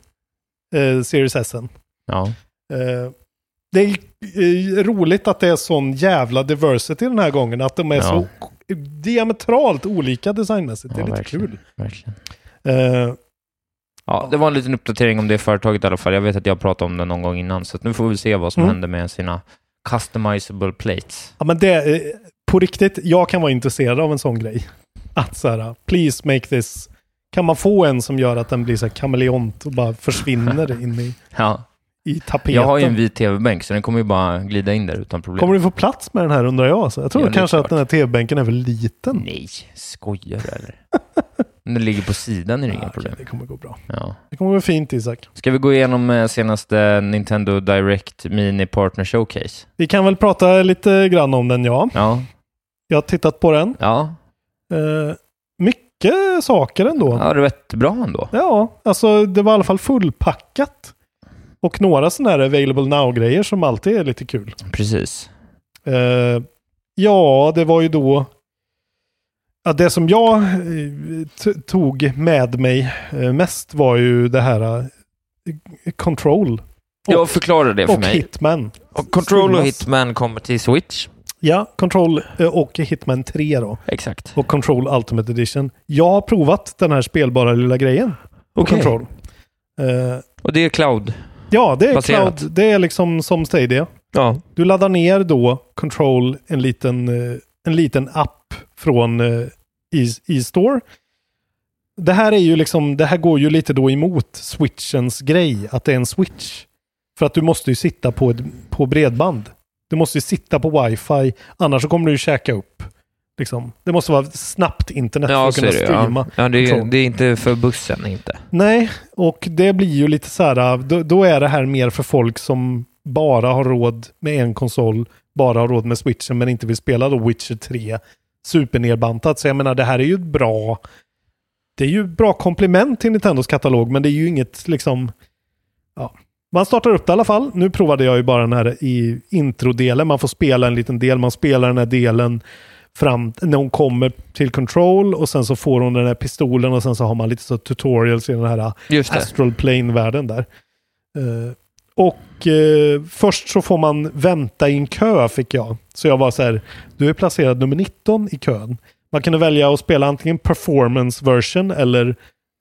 eh, Series S. Ja. Eh, det är eh, roligt att det är sån jävla diversity den här gången. Att de är Ja. så diametralt olika designmässigt. Det är Ja, lite verkligen. kul. Verkligen. Eh, Ja, det var en liten uppdatering om det företaget i alla fall. Jag vet att jag pratade om det någon gång innan, så att nu får vi se vad som Mm. händer med sina customizable plates. Ja, men det, på riktigt, jag kan vara intresserad av en sån grej. Att så här, please make this. Kan man få en som gör att den blir så här kameleont och bara försvinner in i, Ja. I tapeten? Jag har ju en vit tv-bänk, så den kommer ju bara glida in där utan problem. Kommer du få plats med den här undrar jag. Så jag tror Ja, det kanske att den här tv-bänken är för liten. Nej, skojar du eller? Den ligger på sidan är det inga Ja, okej, problem. det kommer gå bra. Ja. Det kommer gå fint Isak. Ska vi gå igenom eh, senaste Nintendo Direct Mini Partner Showcase? Vi kan väl prata lite grann om den ja. Ja. Jag har tittat på den. Ja, Eh, mycket saker ändå. ja rätt bra ändå. Ja, alltså det var i alla fall fullpackat. Och några sådana här available now-grejer som alltid är lite kul. Precis. Eh, ja, det var ju då... Ja, det som jag eh, tog med mig eh, mest var ju det här eh, Control. Jag förklarar det för och mig. Hitman. Och Control och. Hitman kommer till Switch. Ja, Control och Hitman 3 då. Exakt. Och Control Ultimate Edition. Jag har provat den här spelbara lilla grejen. Okej. Control. Eh, Och det är Cloud. Ja, det är Baserat. Cloud. Det är liksom som Stadia. Ja. Du laddar ner då Control, en liten, eh, en liten app från eh, e-store. Det här är ju liksom, det här går ju lite då emot switchens grej, att det är en switch. För att du måste ju sitta på, ett, på bredband. Du måste ju sitta på wifi, annars så kommer du ju käka upp. Liksom. Det måste vara snabbt internet Ja, för att kunna det. streama. Ja, ja det, är, Control. det är inte för bussen, inte. Nej, och det blir ju lite så här, då, då är det här mer för folk som bara har råd med en konsol, bara har råd med switchen men inte vill spela då Witcher 3 supernedbantat. Så jag menar, det här är ju ett bra, det är ju ett bra komplement till Nintendos katalog, men det är ju inget liksom, ja. Man startar upp det i alla fall. Nu provade jag ju bara den här i introdelen. Man får spela en liten del. Man spelar den här delen fram när hon kommer till control och sen så får hon den här pistolen och sen så har man lite så tutorials i den här astral plane-världen där. Eh, och eh, först så får man vänta i en kö fick jag. Så jag var så här, du är placerad nummer 19 i kön. Man kunde välja att spela antingen performance version eller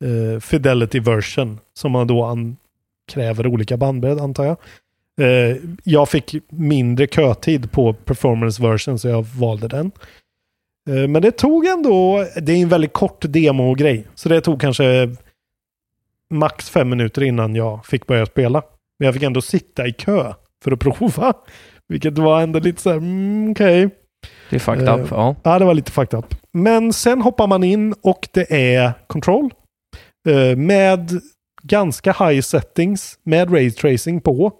eh, fidelity version. Som man då kräver olika bandbredd antar jag. Jag fick mindre kötid på performance version så jag valde den. Eh, men det tog ändå, det är en väldigt kort demo-grej. Så det tog kanske max fem minuter innan jag fick börja spela. Men jag fick ändå sitta i kö för att [laughs] prova. Vilket var ändå lite så här, mm, okej. Det är fucked Eh, up. Ja. Ja, det var lite fucked up. Men sen hoppar man in och det är control. Eh, med ganska high settings med ray tracing på.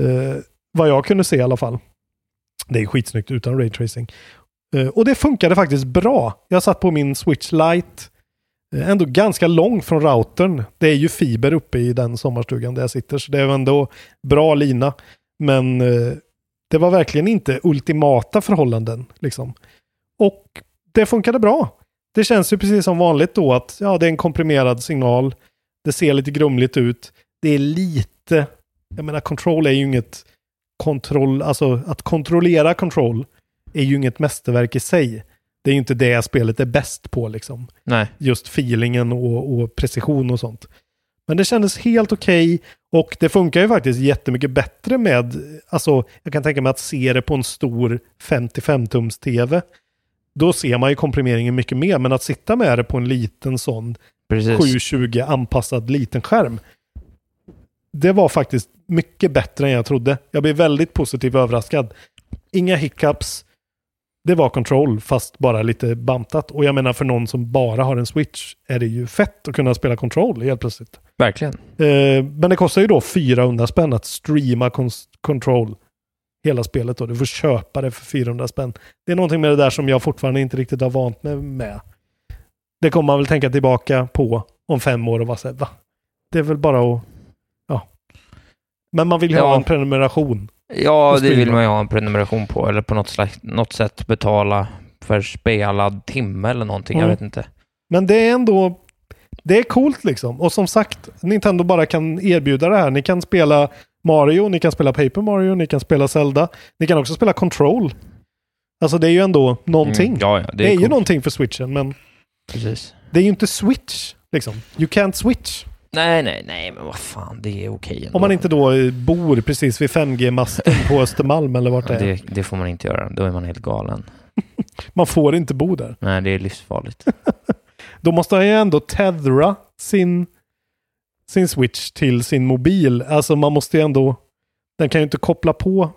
Eh, vad jag kunde se i alla fall. Det är skitsnyggt utan ray tracing. Eh, och det funkade faktiskt bra. Jag satt på min Switch Lite. Eh, ändå ganska lång från routern. Det är ju fiber uppe i den sommarstugan där jag sitter. Så det är ändå bra lina. Men eh, det var verkligen inte ultimata förhållanden. Liksom. Och det funkade bra. Det känns ju precis som vanligt då att ja, det är en komprimerad signal. Det ser lite grumligt ut. Det är lite, jag menar control är ju inget kontroll, alltså att kontrollera control är ju inget mästerverk i sig. Det är ju inte det spelet är bäst på liksom. Nej. Just feelingen och, och precision och sånt. Men det kändes helt okej och det funkar ju faktiskt jättemycket bättre med, alltså jag kan tänka mig att se det på en stor 55-tums tv. Då ser man ju komprimeringen mycket mer, men att sitta med det på en liten sån Precis. 720 anpassad liten skärm. Det var faktiskt mycket bättre än jag trodde. Jag blev väldigt positivt överraskad. Inga hiccups. Det var control fast bara lite bantat. Och jag menar för någon som bara har en switch är det ju fett att kunna spela control helt plötsligt. Verkligen. Eh, men det kostar ju då 400 spänn att streama control hela spelet då. Du får köpa det för 400 spänn. Det är någonting med det där som jag fortfarande inte riktigt har vant mig med. Det kommer man väl tänka tillbaka på om fem år och vara såhär, va? Det är väl bara att... Ja. Men man vill ju ha Ja. en prenumeration. Ja, det vill man ju ha en prenumeration på, eller på något, slags, något sätt betala för spelad timme eller någonting, jag Mm. vet inte. Men det är ändå... Det är coolt liksom. Och som sagt, Nintendo bara kan erbjuda det här. Ni kan spela Mario, ni kan spela Paper Mario, ni kan spela Zelda. Ni kan också spela Control. Alltså det är ju ändå någonting. Mm, ja, ja, det det är är, ju någonting för switchen, men Precis. det är ju inte switch. Liksom. You can't switch. Nej, nej, nej, men vad fan, det är okej ändå. Om man inte då bor precis vid 5G-masten på Östermalm eller vart det är. det, det får man inte göra, då är man helt galen. [laughs] Man får inte bo där. Nej, det är livsfarligt. [laughs] Då måste han ju ändå tethra sin, sin switch till sin mobil. Alltså man måste ju ändå... Den kan ju inte koppla på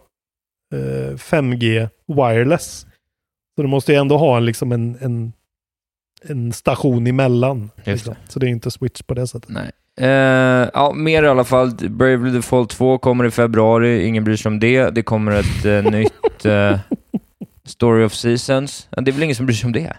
eh, 5G wireless. Så du måste ju ändå ha en, liksom en, en, en station emellan. liksom. Så det är inte switch på det sättet. Nej. Eh, ja, mer i alla fall. Bravely Default 2 kommer i februari, ingen bryr sig om det. Det kommer ett eh, [laughs] nytt eh, Story of Seasons. Det är väl ingen som bryr sig om det?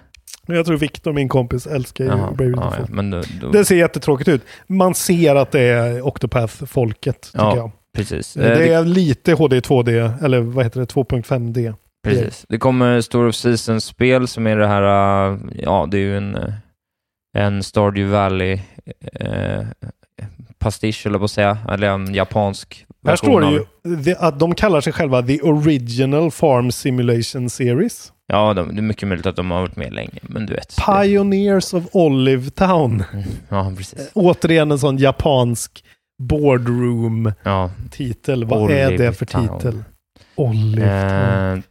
Jag tror Viktor, min kompis, älskar ju Bravely ja, ja, Default. men då, då, Det ser jättetråkigt ut. Man ser att det är Octopath-folket, tycker Ja, jag. precis. Det det, är lite HD 2D, eller vad heter det, 2.5D. precis. Det kommer Story of Seasons-spel som är det här, ja, det är ju en, en Stardew Valley eh, pastisch, eller på att säga, eller en japansk Här står det ju att de kallar sig själva The Original Farm Simulation Series. Ja, de, det är mycket möjligt att de har varit med länge, men du vet. Pioneers of Olive Town. Ja, precis. Återigen en sån japansk boardroom-titel. Ja. Vad är Olive det för Town. titel? Olive Town. Eh,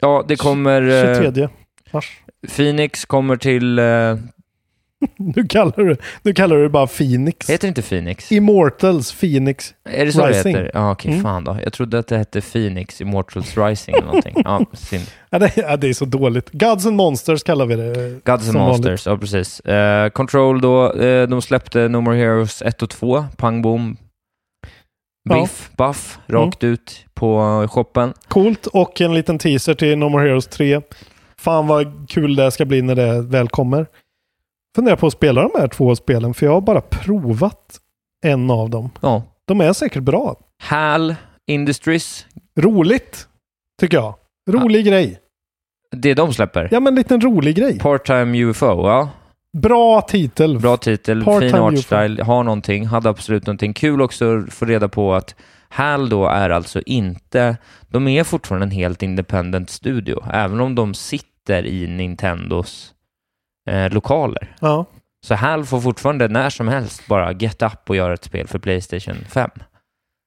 ja, det kommer... eh, 23 mars. Phoenix kommer till... Eh, [laughs] Nu kallar du, nu kallar du det bara Phoenix. heter det inte Phoenix? Immortals Phoenix. Är det så Rising. det heter? Ja, okej, Mm. fan då. Jag trodde att det hette Phoenix Immortals Rising eller någonting. Ja, [laughs] synd. Ja, det, ja, det är så dåligt. Gods and Monsters kallar vi det. Gods and som vanligt. Monsters, ja precis. Eh, Control då, eh, de släppte No More Heroes 1 och 2, pang bom. Ja. Biff, buff, rakt ut på shoppen. Coolt och en liten teaser till No More Heroes 3. Fan vad kul det ska bli när det väl kommer. Funderar på att spela de här två spelen för jag har bara provat en av dem. Ja. De är säkert bra. HAL Industries, Roligt, tycker jag. Rolig grej. det de släpper. Ja, men en liten rolig grej. Part-time UFO, ja. Bra titel. Bra titel, fin artstyle, har någonting, hade absolut någonting. Kul också att få reda på att HAL då är alltså inte, de är fortfarande en helt independent studio, även om de sitter i Nintendos eh, lokaler. Ja. Så HAL får fortfarande när som helst bara get up och göra ett spel för Playstation 5.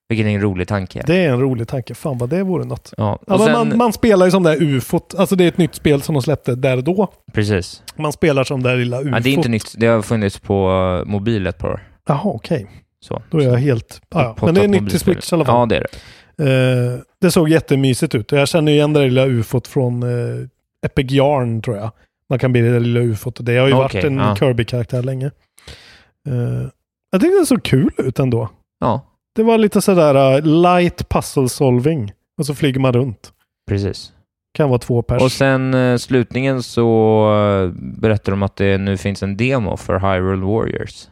Vilken är en rolig tanke. Det är en rolig tanke. Fan vad det vore något. ja, Ja, men sen, man, man spelar ju som det här ufot. Alltså det är ett nytt spel som de släppte där och då. precis. Man spelar som det här lilla ufot. Ja, det är inte nytt, det har funnits på mobil ett par år. Jaha, okej. Så. Då är jag helt... Ja, ja. Men det är nytt till. Switch i alla fall. Ja, det är det. Eh, det såg jättemysigt ut. Jag känner igen det där lilla ufot från uh, Epic Yarn tror jag. Man kan bli det där lilla ufot. Det har ju Okej, varit en ja. Kirby-karaktär länge. Eh, jag tyckte det såg kul ut ändå. Ja, Det var lite sådär uh, light puzzle solving. Och så flyger man runt. precis. Kan vara två pers. Och sen eh, slutningen så eh, berättar de att det nu finns en demo för Hyrule Warriors.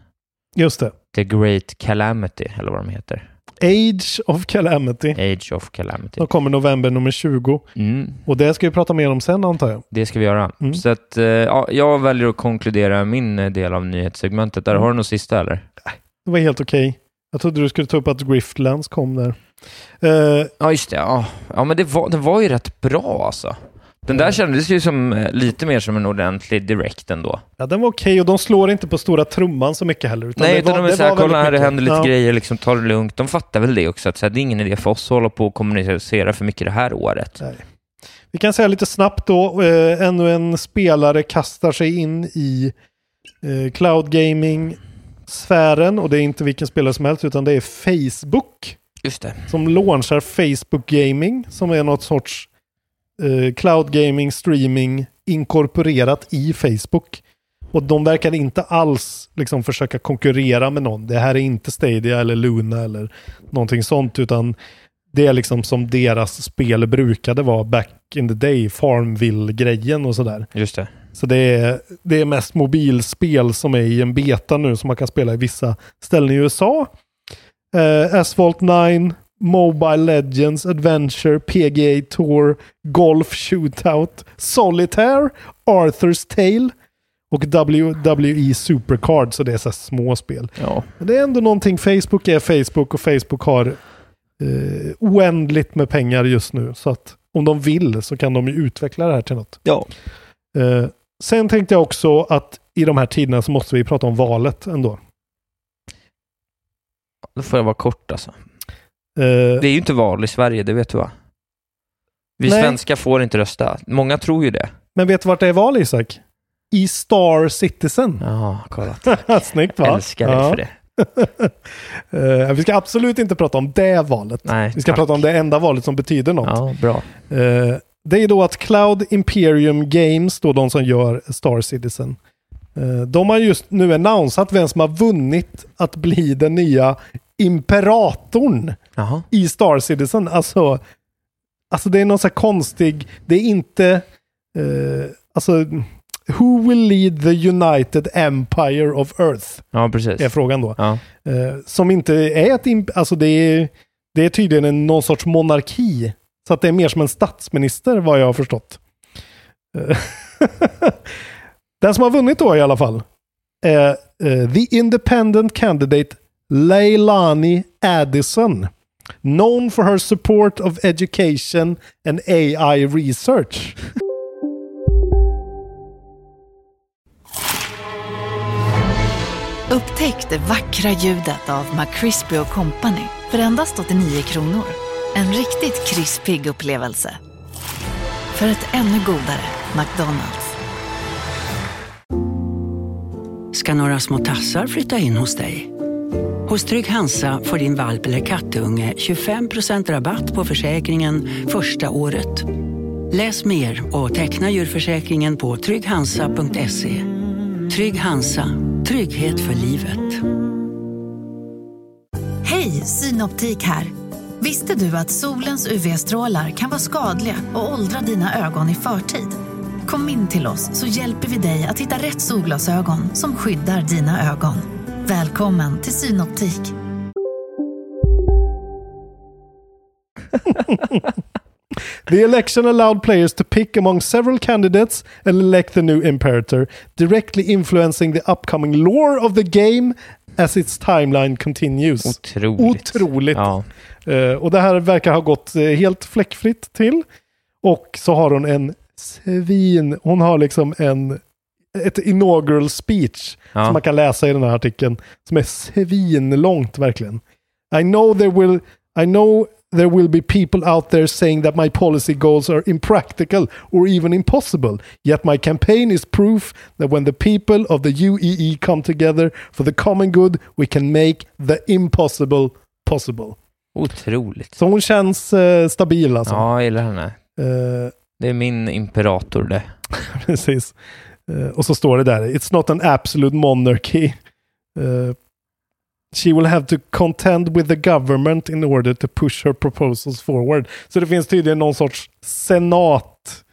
Just det. The Great Calamity, eller vad de heter. Age of Calamity. Age of Calamity. De kommer november nummer 20. Mm, Och det ska vi prata mer om sen antar jag. det ska vi göra. Mm. Så att, eh, ja, jag väljer att konkludera min eh, del av nyhetssegmentet. Där har du något sista eller? Det var helt okej. Jag trodde du skulle ta upp att Griftlands kom där. Eh, Ja, just det. Ja, ja men det var, det var ju rätt bra alltså. Den där kändes ju som eh, lite mer som en ordentlig direct ändå. Ja, den var okej och de slår inte på stora trumman så mycket heller. Utan Nej, utan var, de är såhär, kolla här, det händer lite Ja. grejer, liksom, ta det lugnt. De fattar väl det också, att så här, det är ingen idé för oss att hålla på och kommunicera för mycket det här året. Nej. Vi kan säga lite snabbt då, eh, ännu en spelare kastar sig in i eh, cloud gaming-sfären och det är inte vilken spelare som helst utan det är Facebook Just det. som launchar Facebook Gaming som är något sorts eh, cloud gaming streaming inkorporerat i Facebook. Och de verkar inte alls liksom försöka konkurrera med någon. Det här är inte Stadia eller Luna eller någonting sånt utan det är liksom som deras spel brukade vara back in the day, Farmville-grejen och sådär. Just det. Så det är, det är mest mobilspel som är i en beta nu som man kan spela i vissa ställen i USA. Eh, Asphalt 9, Mobile Legends, Adventure, PGA Tour, Golf Shootout, Solitaire, Arthur's Tale och WWE Supercard. Så det är så små spel. Ja. Men det är ändå någonting. Facebook är Facebook och Facebook har eh, oändligt med pengar just nu. Så att om de vill så kan de ju utveckla det här till något. Ja. Eh, sen tänkte jag också att i de här tiderna så måste vi prata om valet ändå. Då får jag vara kort alltså. Eh, Det är ju inte val i Sverige, det vet du va? Vi Nej. svenskar får inte rösta. Många tror ju det. men vet du vart det är val Isak? I Star Citizen. Ja, kolla. [laughs] Snyggt va? Älskar dig Ja. för det. [laughs] Eh, vi ska absolut inte prata om det valet. Nej, Vi ska tack. prata om det enda valet som betyder något. Ja, bra. Eh, det är då att Cloud Imperium Games, då de som gör Star Citizen, eh, de har just nu annonsat vem som har vunnit att bli den nya imperatorn Jaha. i Star Citizen. Alltså, alltså det är någon så här konstig, det är inte, eh, alltså, who will lead the United Empire of Earth? Ja, precis. Är frågan då. Ja. Eh, som inte är ett, alltså det är, det är tydligen en, någon sorts monarki. Så att det är mer som en statsminister vad jag har förstått. Eh, [laughs] Den som har vunnit då i alla fall är eh, the independent candidate Leilani Addison. Known for her support of education and AI research. Upptäck det vackra ljudet av McCrispy Company för endast 89 kronor. En riktigt krispig upplevelse. För ett ännu godare McDonalds. ska några små tassar flytta in hos dig. Hos Trygg Hansa får din valp eller kattunge 25% rabatt på försäkringen första året. Läs mer och teckna djurförsäkringen på trygghansa.se. Trygg Hansa, trygghet för livet. Hej, Synoptik här. Visste du att solens UV-strålar kan vara skadliga och åldra dina ögon i förtid? Kom in till oss så hjälper vi dig att hitta rätt solglasögon som skyddar dina ögon. Välkommen till Synoptik. [laughs] The election allowed players to pick among several candidates and elect the new imperator, directly influencing the upcoming lore of the game as its timeline continues. Otroligt. Otroligt. Ja. Eh, och det här verkar ha gått eh, helt fläckfritt till. Och så har hon en svin, hon har liksom en ett inaugural speech Ja. som man kan läsa i den här artikeln som är svinlångt verkligen. I know there will I know there will be people out there saying that my policy goals are impractical or even impossible. Yet my campaign is proof that when the people of the UEE come together for the common good, we can make the impossible possible. Otroligt. Så hon känns eh, stabil alltså. Ja, jag gillar henne. Eh, Det är min imperator det. [laughs] Precis. Eh, och så står det där, it's not an absolute monarchy. Eh, she will have to contend with the government in order to push her proposals forward. Så det finns tydligen någon sorts senat.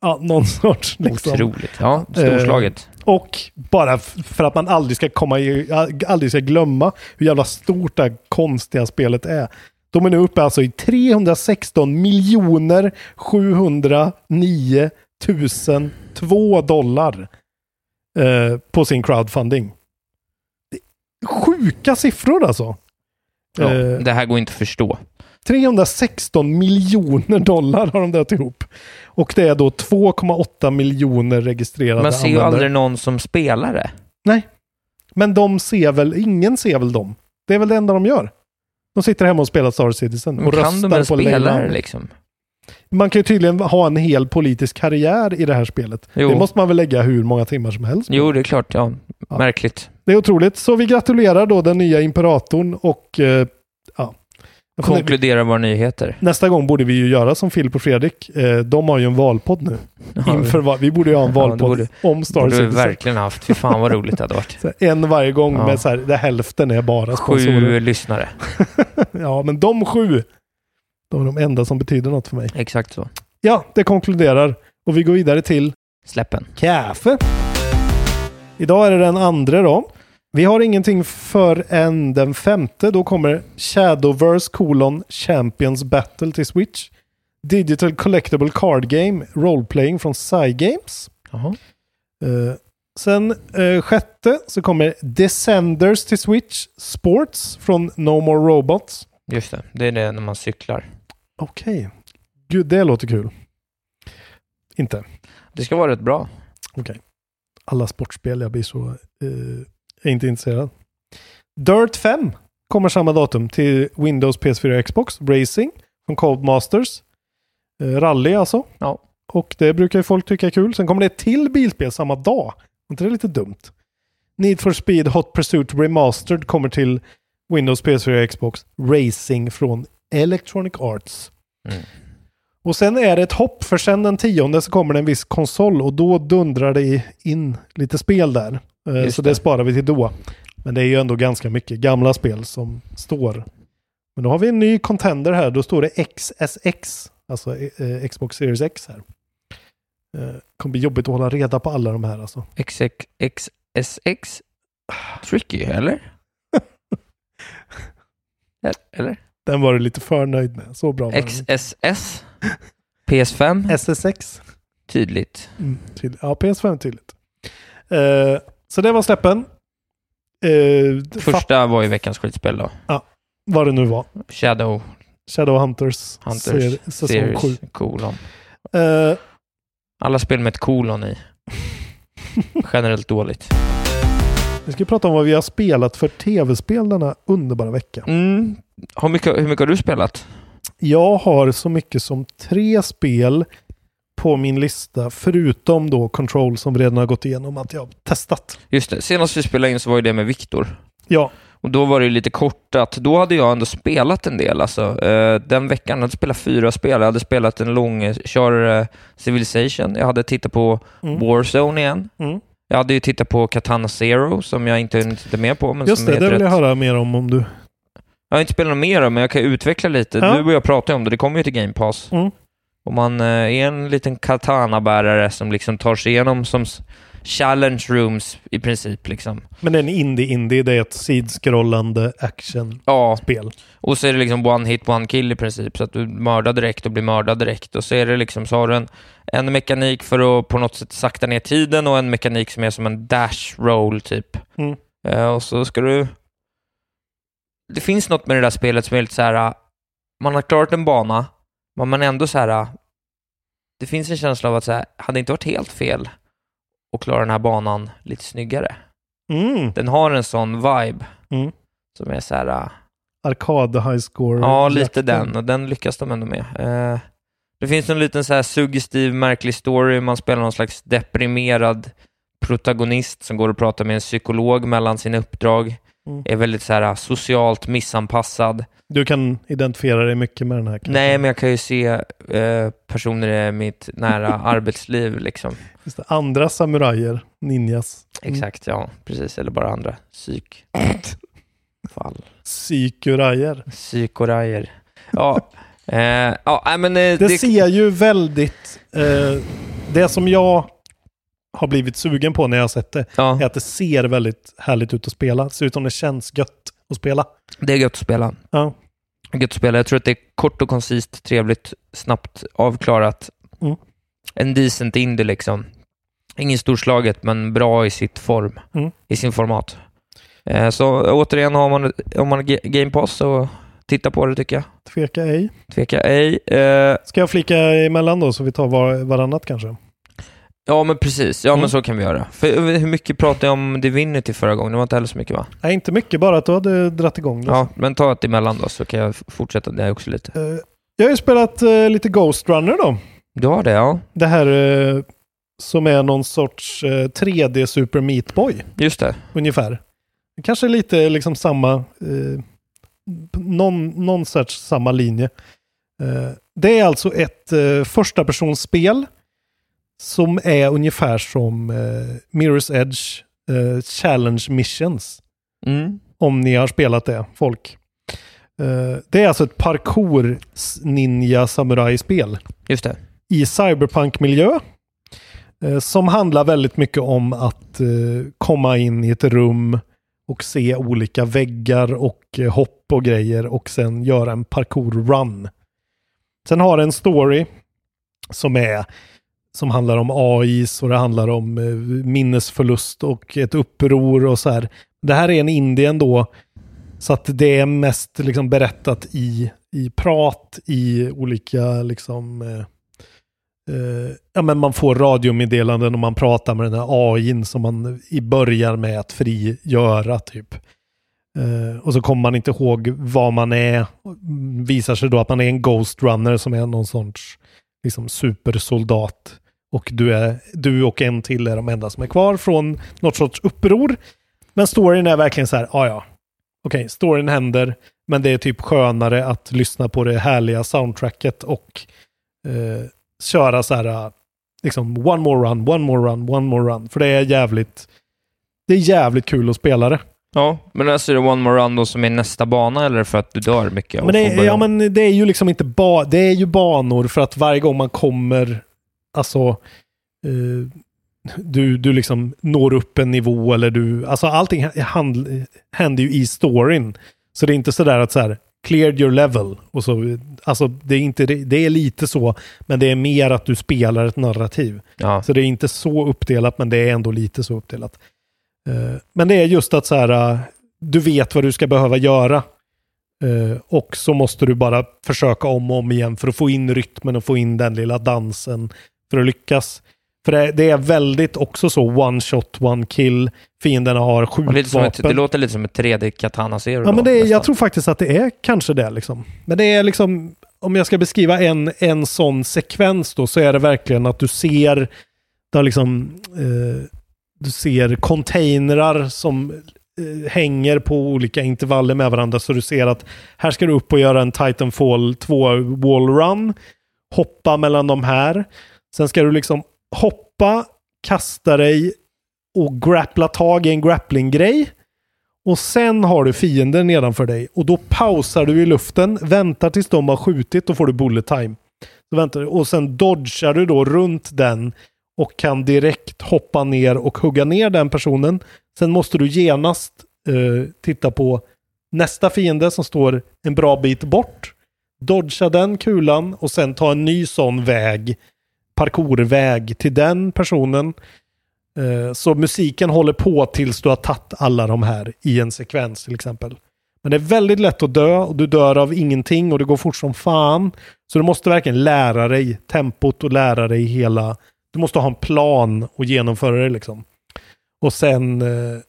Ja, någon sorts liksom. Otroligt. Ja, storslaget. Eh, och bara för att man aldrig ska komma i, aldrig ska glömma hur jävla stort det här konstiga spelet är. De är nu uppe alltså i 316 miljoner 709 000 2 dollar eh, på sin crowdfunding. Sjuka siffror alltså. Ja, Eh, det här går inte att förstå. 316 miljoner dollar har de dragit ihop. Och det är då 2,8 miljoner registrerade Man ser ju användare. aldrig någon som spelar det. Nej. Men de ser väl, ingen ser väl dem. Det är väl det enda de gör. De sitter hemma och spelar Star Citizen och kan röstar de ens på spela Leyland. det liksom? Man kan ju tydligen ha en hel politisk karriär i det här spelet. Jo. Det måste man väl lägga hur många timmar som helst. på. Jo, det är klart. Ja. Märkligt. Det är otroligt. Så vi gratulerar då den nya imperatorn och eh, ja. Konkludera våra nyheter. Nästa gång borde vi ju göra som Filip och Fredrik. Eh, de har ju en valpodd nu. Ja, Inför va- vi borde ju ha en Ja, valpodd borde- om Star borde vi verkligen haft. Fy fan vad roligt det hade varit. [laughs] En varje gång Ja. med så här, där hälften är bara Sju sponsorer. lyssnare. [laughs] ja, men de sju, de är de enda som betyder något för mig. Exakt så. Ja, det konkluderar. Och vi går vidare till Släppen. kaffe. Idag är det den andra då. Vi har ingenting förrän den femte. Då kommer Shadowverse colon Champions Battle till Switch. Digital Collectible Card Game Roleplaying från Cygames. Jaha. Eh, sen eh, sjätte så kommer Descenders till Switch Sports från No More Robots. Just det. Det är det när man cyklar. Okej. Gud, det låter kul. Inte. Det ska vara rätt bra. Okej. Alla sportspel, jag blir så... Eh, är inte intresserad. Dirt 5 kommer samma datum till Windows, PS4 och Xbox. Racing från Codemasters. Eh, rally alltså. Ja. Och det brukar ju folk tycka är kul. Sen kommer det ett till bilspel samma dag. Är inte det lite dumt? Need for Speed Hot Pursuit Remastered kommer till Windows, PS4 och Xbox. Racing från Electronic Arts. Mm. Och sen är det ett hopp, för sen den tionde så kommer det en viss konsol och då dundrar det in lite spel där. Eh, Just så det. det. sparar vi till då. Men det är ju ändå ganska mycket gamla spel som står. Men då har vi en ny contender här, då står det XSX, alltså eh, Xbox Series X här. Eh, kommer bli jobbigt att hålla reda på alla de här alltså. XX, XSX. Tricky, eller? [laughs] eller? Den var du lite för nöjd med, så bra. XSS. PS5. SSX. Tydligt. Mm, tydligt. Ja, PS5 är tydligt. Eh, så det var släppen. Eh, Första var ju veckans skitspel då. vad det nu var. Shadow Shadowhunters, Hunters ser, säsong Series 7. kolon. Eh, Alla spel med ett kolon i. [laughs] Generellt dåligt. Vi ska prata om vad vi har spelat för tv-spel denna underbara vecka. Mm. Hur, mycket, hur mycket har du spelat? Jag har så mycket som tre spel på min lista, förutom då Control som vi redan har gått igenom att jag har testat. Just det, senast vi spelade in så var det med Viktor. Ja, Och då var det lite kortat. Då hade jag ändå spelat en del. Alltså. Eh, den veckan hade jag spelat fyra spel. Jag hade spelat en långkörare Civilization. Jag hade tittat på Mm. Warzone igen. Mm. Jag hade ju tittat på Katana Zero som jag inte hunnit titta med på. Men just som det, det vill jag höra mer om om du... Jag har inte spelat mer då, men jag kan utveckla lite. Ja. Du och jag pratade om det, det kommer ju till Game Pass. Mm. Och man eh, är en liten katana-bärare som liksom tar sig igenom som challenge rooms i princip. Liksom. Men det är en indie-indie, det är ett sidskrollande actionspel. Ja, och så är det liksom one hit, one kill i princip. Så att du mördar direkt och blir mördad direkt. Och så är det liksom, så har du en, en mekanik för att på något sätt sakta ner tiden och en mekanik som är som en dash roll typ. Mm. Eh, och så ska du... Det finns något med det där spelet som är lite så här. äh, man har klarat en bana, men man är ändå så här. äh, Det finns en känsla av att så här, hade det inte varit helt fel att klara den här banan lite snyggare. Mm. Den har en sån vibe Mm. som är så här. äh, Arkad high score. Ja, lite den. Och den lyckas de ändå med. Eh, det finns en liten så här suggestiv, märklig story. Man spelar någon slags deprimerad protagonist som går och pratar med en psykolog mellan sina uppdrag. Mm. Är väldigt så här socialt missanpassad. Du kan identifiera dig mycket med den här. kanske. Nej, men jag kan ju se eh, personer i mitt nära [laughs] arbetsliv liksom. Just det. Andra samurajer, ninjas. Mm. Exakt, ja. Precis. Eller bara andra psyk. [laughs] Fall. Psykurajer. Psykorajer. Ja. [laughs] Eh, ja, men eh, Det, ser ju väldigt... Eh, det som jag har blivit sugen på när jag har sett det Ja. är att det ser väldigt härligt ut att spela. Det ser ut som det känns gött att spela. Det är gött att spela. Ja. Gött att spela. Jag tror att det är kort och koncist, trevligt, snabbt avklarat. Mm. En decent indie liksom. Ingen storslaget, men bra i sitt form. Mm. I sin format. Eh, så återigen, har man, om man har Ga- Game Pass så titta på det tycker jag. Tveka ej. Tveka ej. Eh, Ska jag flika emellan då så vi tar var, varannat kanske? ja, men precis. Ja, Mm. men så kan vi göra. För, eh, hur mycket pratade jag om Divinity förra gången? Det var inte heller så mycket va? Nej, inte mycket, bara att du hade dratt igång det. Ja, men ta ett emellan då så kan jag fortsätta det också lite. Eh, Jag har ju spelat eh, lite Ghost Runner då. Du har det, ja. Det här som är någon sorts eh, 3D Super Meat Boy. Just det. Ungefär. Kanske lite liksom samma, eh, någon, någon sorts samma linje. Eh, det är alltså ett eh, första personsspel som är ungefär som eh, Mirror's Edge eh, Challenge Missions. Mm. Om ni har spelat det, folk. Eh, det är alltså ett parkour ninja samurai-spel Just det. i cyberpunk-miljö. Eh, som handlar väldigt mycket om att eh, komma in i ett rum och se olika väggar och eh, hopp och grejer och sen göra en parkour-run. Sen har den en story som är som handlar om AI och det handlar om minnesförlust och ett uppror och så här. Det här är en Indien då så att det är mest liksom berättat i, i prat, i olika liksom Uh, ja, men man får radiomeddelanden och man pratar med den här AIn som man i början med att frigöra typ. Uh, och så kommer man inte ihåg vad man är. Visar sig då att man är en Ghost Runner som är någon sorts liksom, supersoldat. Och du, är, du och en till är de enda som är kvar från något sorts uppror. Men storyn är verkligen så här, ja ja. Okej, storyn händer, men det är typ skönare att lyssna på det härliga soundtracket och uh, köra så här, liksom one more run, one more run, one more run. För det är jävligt, det är jävligt kul att spela det. Ja, men alltså är det One More Run då som är nästa bana eller för att du dör mycket? Men det, är- ja, men det är ju liksom inte ba, det är ju banor för att varje gång man kommer, alltså, eh, du, du liksom når upp en nivå eller du, alltså allting hand, händer ju i storyn. Så det är inte sådär att så här, cleared your level. Och så, alltså det är, inte, det, är lite så, men det är mer att du spelar ett narrativ. Ja. Så det är inte så uppdelat, men det är ändå lite så uppdelat. Eh, men det är just att så här, eh, du vet vad du ska behöva göra. Eh, och så måste du bara försöka om och om igen för att få in rytmen och få in den lilla dansen för att lyckas. För det, det är väldigt också så one shot, one kill. Fienderna har som ett, det skjutvapen. låter lite som ett 3D Katana Zero. Ja, då, men det är, nästan. jag tror faktiskt att det är kanske det. Liksom. Men det är liksom, om jag ska beskriva en, en sån sekvens då, så är det verkligen att du ser, där liksom, eh, du ser containrar som eh, hänger på olika intervaller med varandra. Så du ser att här ska du upp och göra en Titanfall 2 wall run. Hoppa mellan de här. Sen ska du liksom hoppa, kasta dig och grappla tag i en grappling-grej. Och sen har du fienden nedanför dig. Och då pausar du i luften, väntar tills de har skjutit, då får du bullet time. Så väntar du. Och sen dodgar du då runt den och kan direkt hoppa ner och hugga ner den personen. Sen måste du genast eh, titta på nästa fiende som står en bra bit bort. Dodga den kulan och sen ta en ny sån väg, parkourväg till den personen. Eh, Så musiken håller på tills du har tagit alla de här i en sekvens till exempel. Men det är väldigt lätt att dö och du dör av ingenting och det går fort som fan. Så du måste verkligen lära dig tempot och lära dig hela... Du måste ha en plan och genomföra det liksom. Och sen eh,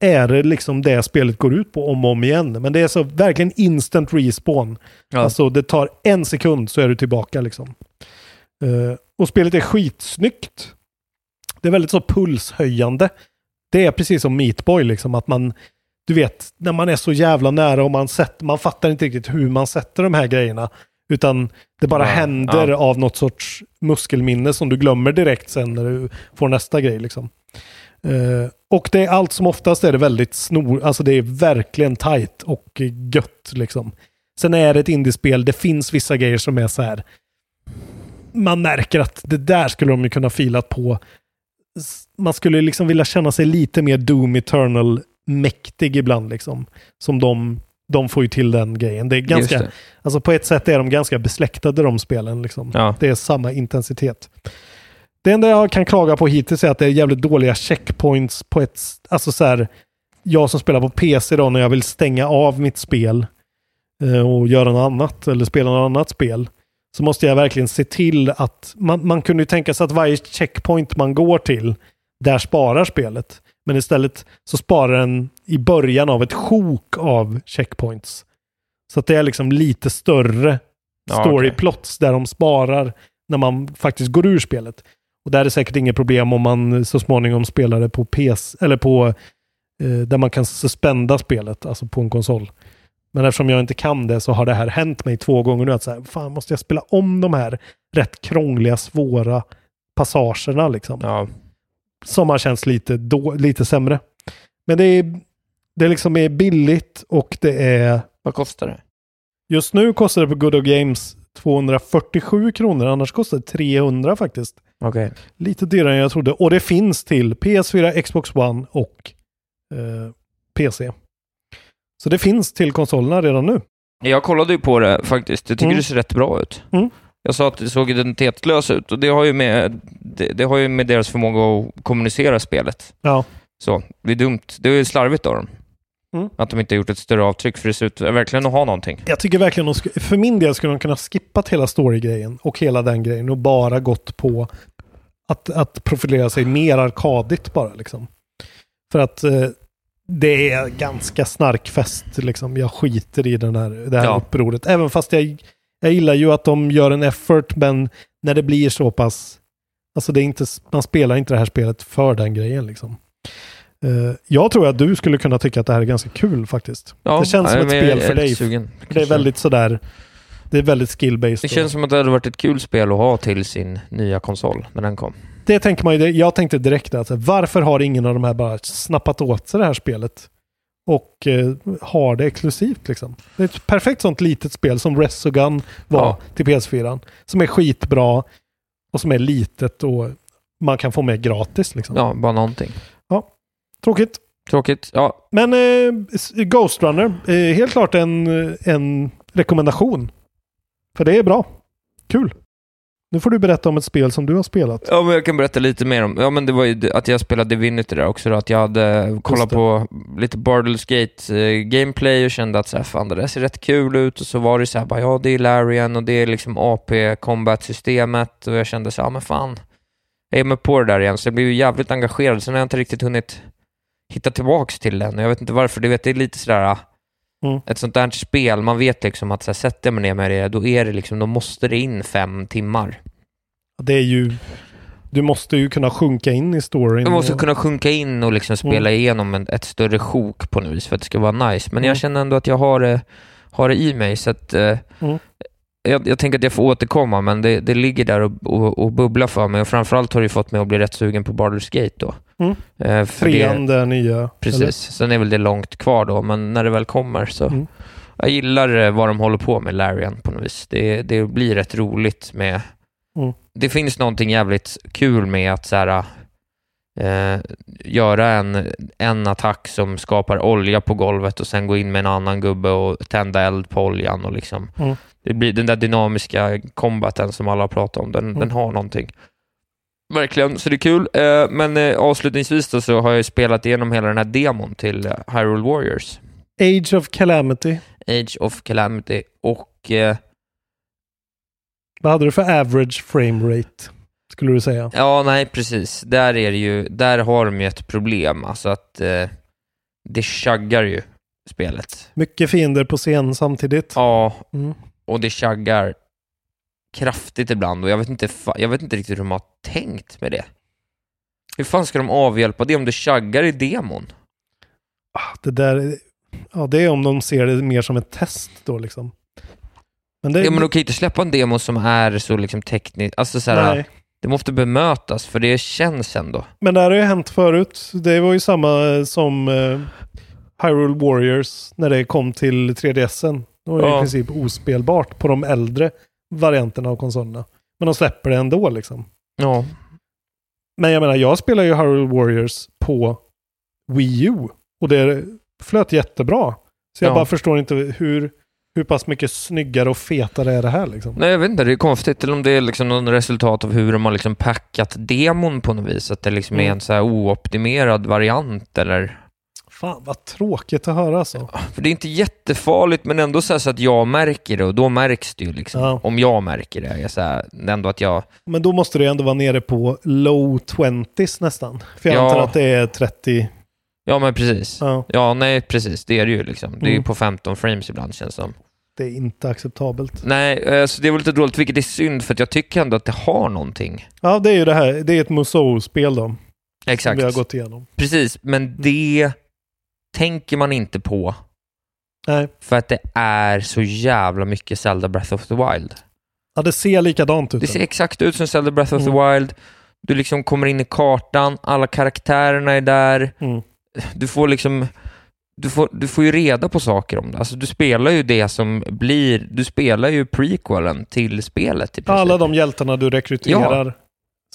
är det liksom det spelet går ut på om och om igen. Men det är så verkligen instant respawn. Ja. Alltså det tar en sekund så är du tillbaka liksom. Eh, och spelet är skitsnyggt. Det är väldigt så pulshöjande. Det är precis som Meatboy liksom att man, du vet, när man är så jävla nära och man, sätter, man fattar inte riktigt hur man sätter de här grejerna. Utan det bara Ja, händer ja. av något sorts muskelminne som du glömmer direkt sen när du får nästa grej liksom. Eh, och det är allt som oftast är det väldigt snor, alltså det är verkligen tight och gött liksom. Sen är det ett indiespel, det finns vissa grejer som är så här. Man märker att det där skulle de ju kunna filat på. Man skulle liksom vilja känna sig lite mer Doom Eternal mäktig ibland liksom. Som de, de får ju till den grejen. Det är ganska, det. alltså på ett sätt är de ganska besläktade de spelen liksom. Ja. Det är samma intensitet. Det enda jag kan klaga på hittills är att det är jävligt dåliga checkpoints på ett... Alltså så här, jag som spelar på PC då när jag vill stänga av mitt spel. eh, och göra något annat eller spela något annat spel så måste jag verkligen se till att man, man kunde ju tänka sig att varje checkpoint man går till, där sparar spelet. Men istället så sparar den i början av ett sjok av checkpoints. Så att det är liksom lite större Ja, story okej. plots där de sparar när man faktiskt går ur spelet. Och där är det säkert inget problem om man så småningom spelar det på PS, eller på eh, där man kan suspenda spelet, alltså på en konsol. Men eftersom jag inte kan det så har det här hänt mig två gånger nu att så här, fan måste jag spela om de här rätt krångliga, svåra passagerna liksom. Ja. Som har känts lite, då, lite sämre. Men det är, det liksom är billigt och det är... Vad kostar det? Just nu kostar det på Good Old Games 247 kronor, annars kostar det 300 faktiskt. Okej. Lite dyrare än jag trodde. Och det finns till PS4, Xbox One och eh, PC. Så det finns till konsolerna redan nu. Jag kollade ju på det faktiskt. Jag tycker Mm. det ser rätt bra ut. Mm. Jag sa att det såg identitetslöst ut och det har ju med, det, det har ju med deras förmåga att kommunicera spelet. Ja. Så, det är dumt. Det är slarvigt av dem. Mm. Att de inte har gjort ett större avtryck, för det ser ut verkligen att ha någonting. Jag tycker verkligen, de sk- för min del skulle de kunna skippat hela story-grejen och hela den grejen och bara gått på att, att profilera sig mer arkadigt bara liksom. För att eh, det är ganska snarkfest liksom. Jag skiter i den här, det här Ja. upproret. Även fast jag, jag gillar ju att de gör en effort, men när det blir så pass... Alltså det är inte, man spelar inte det här spelet för den grejen liksom. Eh, jag tror att du skulle kunna tycka att det här är ganska kul faktiskt. Ja, det känns som nej, ett men jag spel för dig. sugen. Det är väldigt sådär, det är väldigt skill-based. Det känns som att det hade varit ett kul spel att ha till sin nya konsol när den kom. Det tänker man ju, jag tänkte direkt att varför har ingen av de här bara snappat åt sig det här spelet? Och eh, har det exklusivt liksom. Det är ett perfekt sånt litet spel som Resogun var Ja. till PS4. Som är skitbra och som är litet och man kan få med gratis liksom. Ja, bara någonting. Tråkigt. Tråkigt. Ja, Men eh, Ghost Runner, eh, helt klart en, en rekommendation. För det är bra. Kul. Nu får du berätta om ett spel som du har spelat. Ja, men jag kan berätta lite mer om, ja men det var ju att jag spelade Divinity där också då, att jag hade kollat på lite Bardell's Gate eh, gameplay och kände att så här, fan det där ser rätt kul ut. Och så var det så här, bara, ja det är Larian och det är liksom AP combat systemet och jag kände så här, ja men fan, jag är med på det där igen, så jag blev ju jävligt engagerad, sen har jag inte riktigt hunnit hitta tillbaks till den jag vet inte varför, du vet det är lite sådär, Mm. ett sånt där spel, man vet liksom att så här, sätter jag mig ner med det, då är det liksom, då måste det in fem timmar. Det är ju... Du måste ju kunna sjunka in i storyn. Du måste kunna sjunka in och liksom spela Mm. igenom en, ett större sjok på något vis för att det ska vara nice. Men Mm. jag känner ändå att jag har det, har det i mig så att eh, Mm. Jag, jag tänker att jag får återkomma men det, det ligger där och, och, och bubblar för mig och framförallt har det fått mig att bli rätt sugen på Baldur's Gate då. Mm. Eh, Trean, det, det nya. precis, eller? sen är väl det långt kvar då men när det väl kommer så Mm. jag gillar eh, vad de håller på med Larian på något vis. Det, det blir rätt roligt med Mm. det finns någonting jävligt kul med att så här, eh, göra en, en attack som skapar olja på golvet och sen gå in med en annan gubbe och tända eld på oljan och liksom Mm. Det blir den där dynamiska combaten som alla pratar om, den, Mm. den har någonting. Verkligen, så det är kul. Eh, men eh, avslutningsvis då så har jag spelat igenom hela den här demon till eh, Hyrule Warriors. Age of Calamity. Age of Calamity och eh, Vad hade du för average frame rate? Skulle du säga? Ja, nej precis. Där är det ju, där har de ju ett problem. Alltså att eh, det chaggar ju spelet. Mycket fiender på scen samtidigt. Ja, Mm. Och det chaggar kraftigt ibland och jag vet, inte, jag vet inte riktigt hur de har tänkt med det. Hur fan ska de avhjälpa det om det chaggar i demon? Ah, Det där... Ja, det är om de ser det mer som ett test då liksom. Men det... Ja, men de kan ju inte släppa en demo som är så liksom tekniskt, alltså så här, det måste bemötas för det känns ändå. Men det här har ju hänt förut. Det var ju samma som eh, Hyrule Warriors när det kom till 3DSen. Det var ju Ja. i princip ospelbart på de äldre varianterna av konsolerna. Men de släpper det ändå liksom. Ja, Men jag menar, jag spelar ju Hyrule Warriors på Wii U. Och det flöt jättebra. Så jag Ja. bara förstår inte hur, hur pass mycket snyggare och fetare är det här liksom. Nej, jag vet inte, det är konstigt. Eller om det är liksom någon resultat av hur de har liksom packat demon på något vis. Att det liksom är Mm. en så här ooptimerad variant eller... Fan vad tråkigt att höra alltså. För det är inte jättefarligt, men ändå så, så att jag märker det och då märks det ju liksom. Ja. Om jag märker det. Jag så här, ändå att jag... Men då måste det ändå vara nere på low 20s nästan. För jag Ja. antar att det är 30. Ja, men precis. Ja. Ja, nej, precis. Det är det ju liksom. Det är ju Mm. på 15 frames ibland känns det som. Det är inte acceptabelt. Nej, eh, så det är väl lite dåligt, vilket är synd, för att jag tycker ändå att det har någonting. Ja, det är ju det här. Det är ett Musou-spel då. Som Exakt. vi har gått igenom. Precis, men det tänker man inte på. Nej. För att det är så jävla mycket Zelda Breath of the Wild. Ja, det ser likadant ut. Det ser exakt ut som Zelda Breath of the Mm. Wild. Du liksom kommer in i kartan, alla karaktärerna är där. Mm. Du får liksom... Du får, du får ju reda på saker om det. Alltså du spelar ju det som blir... Du spelar ju prequelen till spelet. Alla de hjältarna du rekryterar. De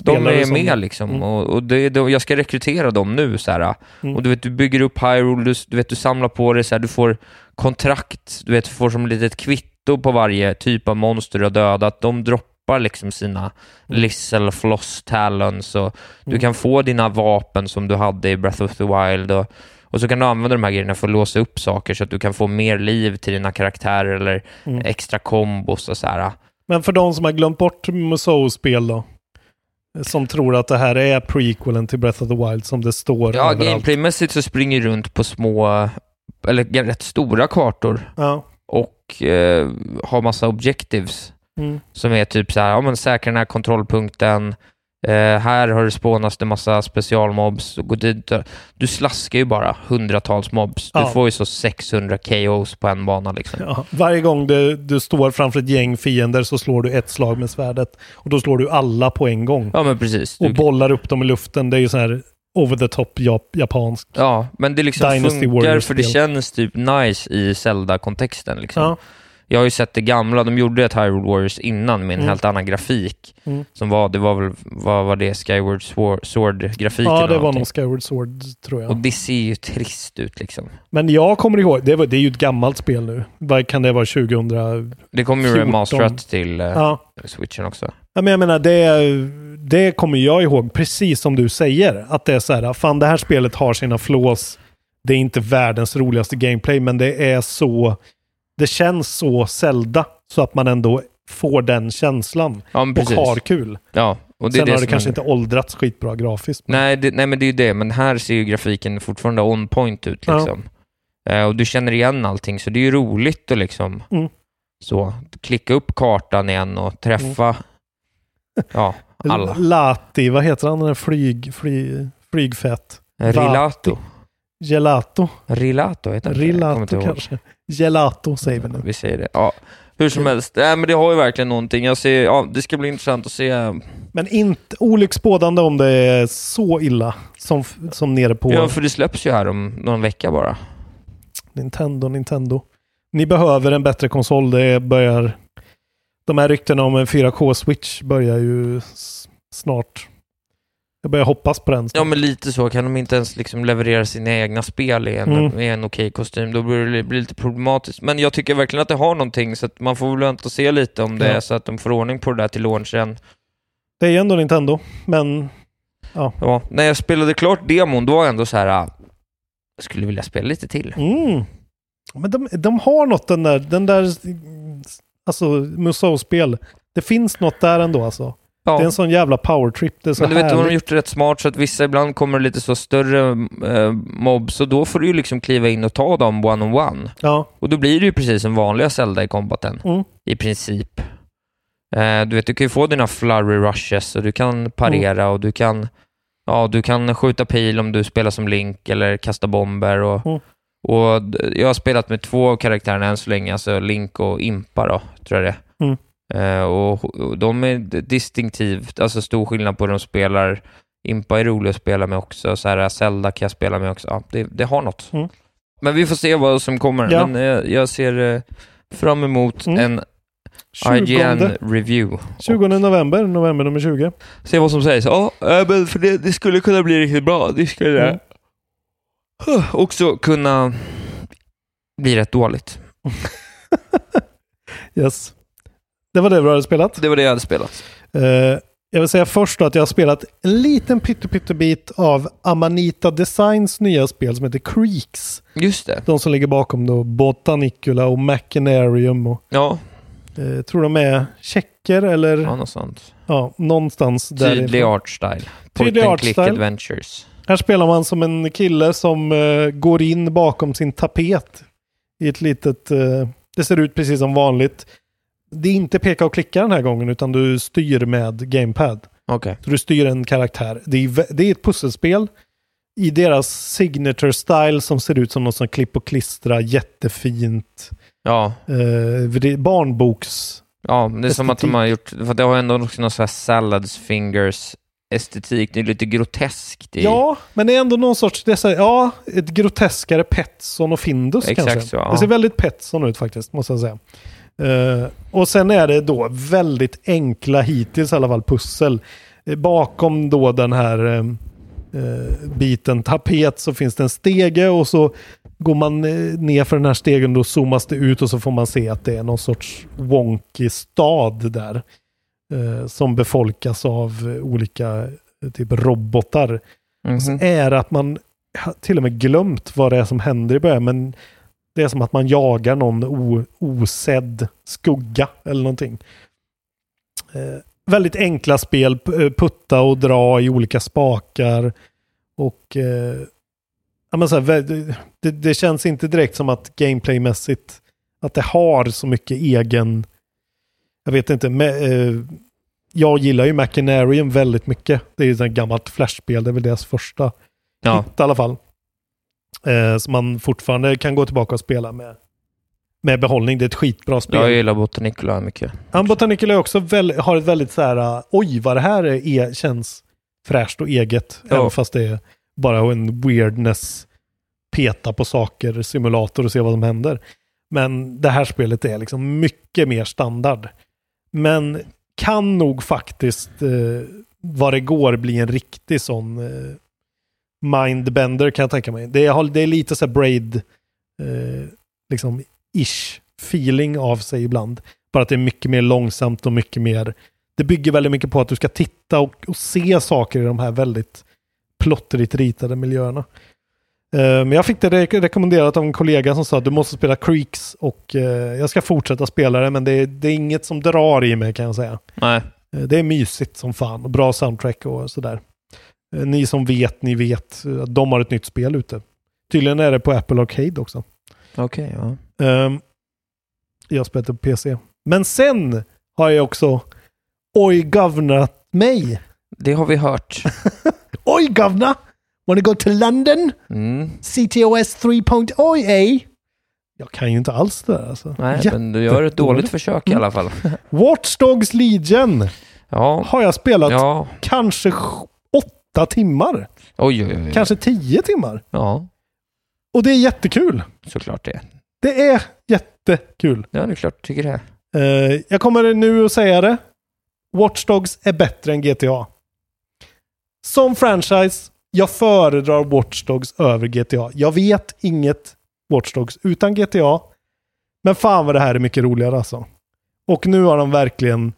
du är som- med liksom. Mm. Och, och det, det, jag ska rekrytera dem nu så här. Mm. Och du vet, du bygger upp Hyrule, du, du vet, du samlar på dig så här, du får kontrakt, du vet, får som ett litet kvitto på varje typ av monster du har dödat. De droppar liksom sina Lissel, Floss, Talons och du Mm. kan få dina vapen som du hade i Breath of the Wild och, och så kan du använda de här grejerna för att låsa upp saker så att du kan få mer liv till dina karaktärer eller Mm. extra kombos och så här. Men för de som har glömt bort Musou-spel då? Som tror att det här är prequelen till Breath of the Wild som det står Ja, överallt. gameplaymässigt så springer du runt på små, eller rätt stora kartor Ja. och eh, har massa objectives Mm. som är typ så här, ja men säkra den här kontrollpunkten, eh, här har det spånats det massa specialmobs, dit. Du slaskar ju bara hundratals mobs. Du Ja. får ju så 600 KOs på en bana liksom. Ja, varje gång du, du står framför ett gäng fiender så slår du ett slag med svärdet. Och då slår du alla på en gång. Ja men precis. Och Du, bollar upp dem i luften. Det är ju så här over the top jap japansk. ja, men det liksom Dynasty funkar Warriors för det känns typ nice i Zelda-kontexten liksom. Ja. Jag har ju sett det gamla, de gjorde ett Hyrule Warriors innan med en Mm. helt annan grafik. Mm. Som var, det var väl, vad var det, Skyward Sword- Sword-grafiken? Ja, det var nog Skyward Sword tror jag. Och det ser ju trist ut liksom. Men jag kommer ihåg, det, var, det är ju ett gammalt spel nu. Vad kan det vara 2000? Det kommer ju 14. remasterat till eh, Ja. switchen också. Ja, men jag menar, det, det kommer jag ihåg, precis som du säger. Att det är så här, fan det här spelet har sina flaws. Det är inte världens roligaste gameplay, men det är så... Det känns så Zelda, så att man ändå får den känslan. Ja, och har kul. Ja, och det är Sen det har det kanske är- inte åldrats skitbra grafiskt. men- Nej, det, nej, men det är ju det. Men här ser ju grafiken fortfarande on point ut Ja. liksom. Eh, och du känner igen allting, så det är ju roligt att liksom Mm. så, klicka upp kartan igen och träffa [laughs] ja, alla. Lati, vad heter han den där flyg, flyg, flygfett? Rilato. Gelato. Rilato heter kommer Rilato kanske. Gelato säger vi nu. Vi säger det. Ja, hur som helst. Nej, men det har ju verkligen någonting. Jag ser, ja, det ska bli intressant att se. Men inte olycksbådande om det är så illa som, som nere på Ja, för det släpps ju här om någon vecka bara. Nintendo, Nintendo. Ni behöver en bättre konsol. Det börjar... De här ryktena om en 4K-switch börjar ju snart. Jag börjar hoppas på den. Ja, men lite så. Kan de inte ens liksom leverera sina egna spel i en, Mm. i en okej kostym, då blir det blir lite problematiskt. Men jag tycker verkligen att det har någonting, så att man får väl vänta och se lite om det Ja. är så att de får ordning på det där till launchen. Det är ju ändå Nintendo, men ja. Ja, när jag spelade klart demon, då var jag ändå så här... ah, Jag skulle vilja spela lite till. Mm. Men de, de har något den där, den där, alltså Musou-spel. Det finns något där ändå alltså. Ja. Det är en sån jävla powertrip. Det är så Men du vet, de har härligt. gjort det rätt smart så att vissa ibland kommer lite så större eh, mobs och då får du ju liksom kliva in och ta dem one-on-one. Ja. Och då blir det ju precis som vanliga Zelda i combaten. Mm. I princip. Eh, du vet, du kan ju få dina flurry rushes och du kan parera och du kan Ja, du kan skjuta pil om du spelar som Link eller kasta bomber och, Mm. och jag har spelat med två av karaktärerna än så länge, alltså Link och Impa då, tror jag det Mm. Eh, och, och de är distinktivt, alltså stor skillnad på hur de spelar. Impa är rolig att spela med också, så här Zelda kan jag spela med också. Ja, det, det har något. Mm. Men vi får se vad som kommer. Ja. Men eh, jag ser eh, fram emot Mm. en 20, IGN-review. 20 november, november nummer 20. Se vad som sägs. Ja, men för det, det skulle kunna bli riktigt bra. Det skulle Mm. [sighs] Också kunna bli rätt dåligt. [laughs] Yes. Det var det vi hade spelat. Det var det jag hade spelat. Eh, Jag vill säga först då att jag har spelat en liten pyttebit av Amanita Designs nya spel som heter Creeks. Just det. De som ligger bakom då Botanicula och Machinarium. Och, Ja, eh, tror de är tjecker eller ja något sånt. ja, någonstans där. Tydlig art style. Tydlig art click style. adventures. Här spelar man som en kille som eh, går in bakom sin tapet i ett litet... Det ser ut precis som vanligt. Det är inte peka och klicka den här gången utan du styr med gamepad. Okej. Så du styr en karaktär. Det är, det är ett pusselspel i deras signature style som ser ut som något som klipp och klistra jättefint. Ja. Eh, barnboks... Ja, det är som att de Estetik. har gjort, för det har ändå också någon sån här salads fingers estetik. Det är lite groteskt. I, Ja, men det är ändå någon sorts, det är här, ja, ett groteskare Petson och Findus Exakt kanske. så, ja. Det ser väldigt Petson ut faktiskt, måste jag säga. Eh, och sen är det då väldigt enkla, hittills i alla fall, pussel. Eh, bakom då den här eh, biten tapet så finns det en stege och så går man ner för den här stegen då zoomas det ut och så får man se att det är någon sorts wonky stad där. Eh, som befolkas av olika typ robotar. Så Mhm. är att man till och med glömt vad det är som händer i början, men det är som att man jagar någon o, osedd skugga eller någonting. Eh, väldigt enkla spel, eh, putta och dra i olika spakar. Och eh, ja, men så här, det, det känns inte direkt som att gameplaymässigt att det har så mycket egen, jag vet inte, med, eh, jag gillar ju Machinarium väldigt mycket. Det är ju ett gammalt flashspel, det är väl deras första Ja. hit i alla fall. Eh, som man fortfarande kan gå tillbaka och spela med, med behållning. Det är ett skitbra spel. Jag gillar Botanicola mycket. Han Botanical är också väl, har ett väldigt så här, uh, oj vad det här är, är, känns fräscht och eget. Ja. Även fast det är bara en weirdness, peta på saker, simulator och se vad som händer. Men det här spelet är liksom mycket mer standard. Men kan nog faktiskt eh, vad det går bli en riktig sån eh, mindbender kan jag tänka mig. Det är, det är lite så braid, eh, liksom ish feeling av sig ibland. Bara att det är mycket mer långsamt och mycket mer... Det bygger väldigt mycket på att du ska titta och, och se saker i de här väldigt plottrigt ritade miljöerna. Eh, Men jag fick det re- rekommenderat av en kollega som sa att du måste spela Creeks och eh, jag ska fortsätta spela det men det är, det är inget som drar i mig kan jag säga. Nej. Eh, Det är mysigt som fan och bra soundtrack och sådär. Eh, Ni som vet, ni vet eh, de har ett nytt spel ute. Tydligen är det på Apple Arcade också. Okej, ja. Um, jag spelar på PC. Men sen har jag också oj governat mig. Det har vi hört. [laughs] Oj governor! Wanna go to London? Mm. CTOS 3.0 eh? Jag kan ju inte alls det där alltså. Nej, men du gör ett dåligt försök i alla fall. [laughs] Watch Dogs Legion Ja. har jag spelat Ja. kanske åtta timmar. Oj, oj, oj. Kanske tio timmar. Ja, Och det är jättekul. såklart det. Det är jättekul. Ja, det är klart. Tycker det. Eh, jag kommer nu att säga det. Watch Dogs är bättre än GTA. Som franchise, jag föredrar Watch Dogs över GTA. Jag vet inget Watch Dogs utan GTA. Men fan vad det här är mycket roligare alltså. Och nu har de verkligen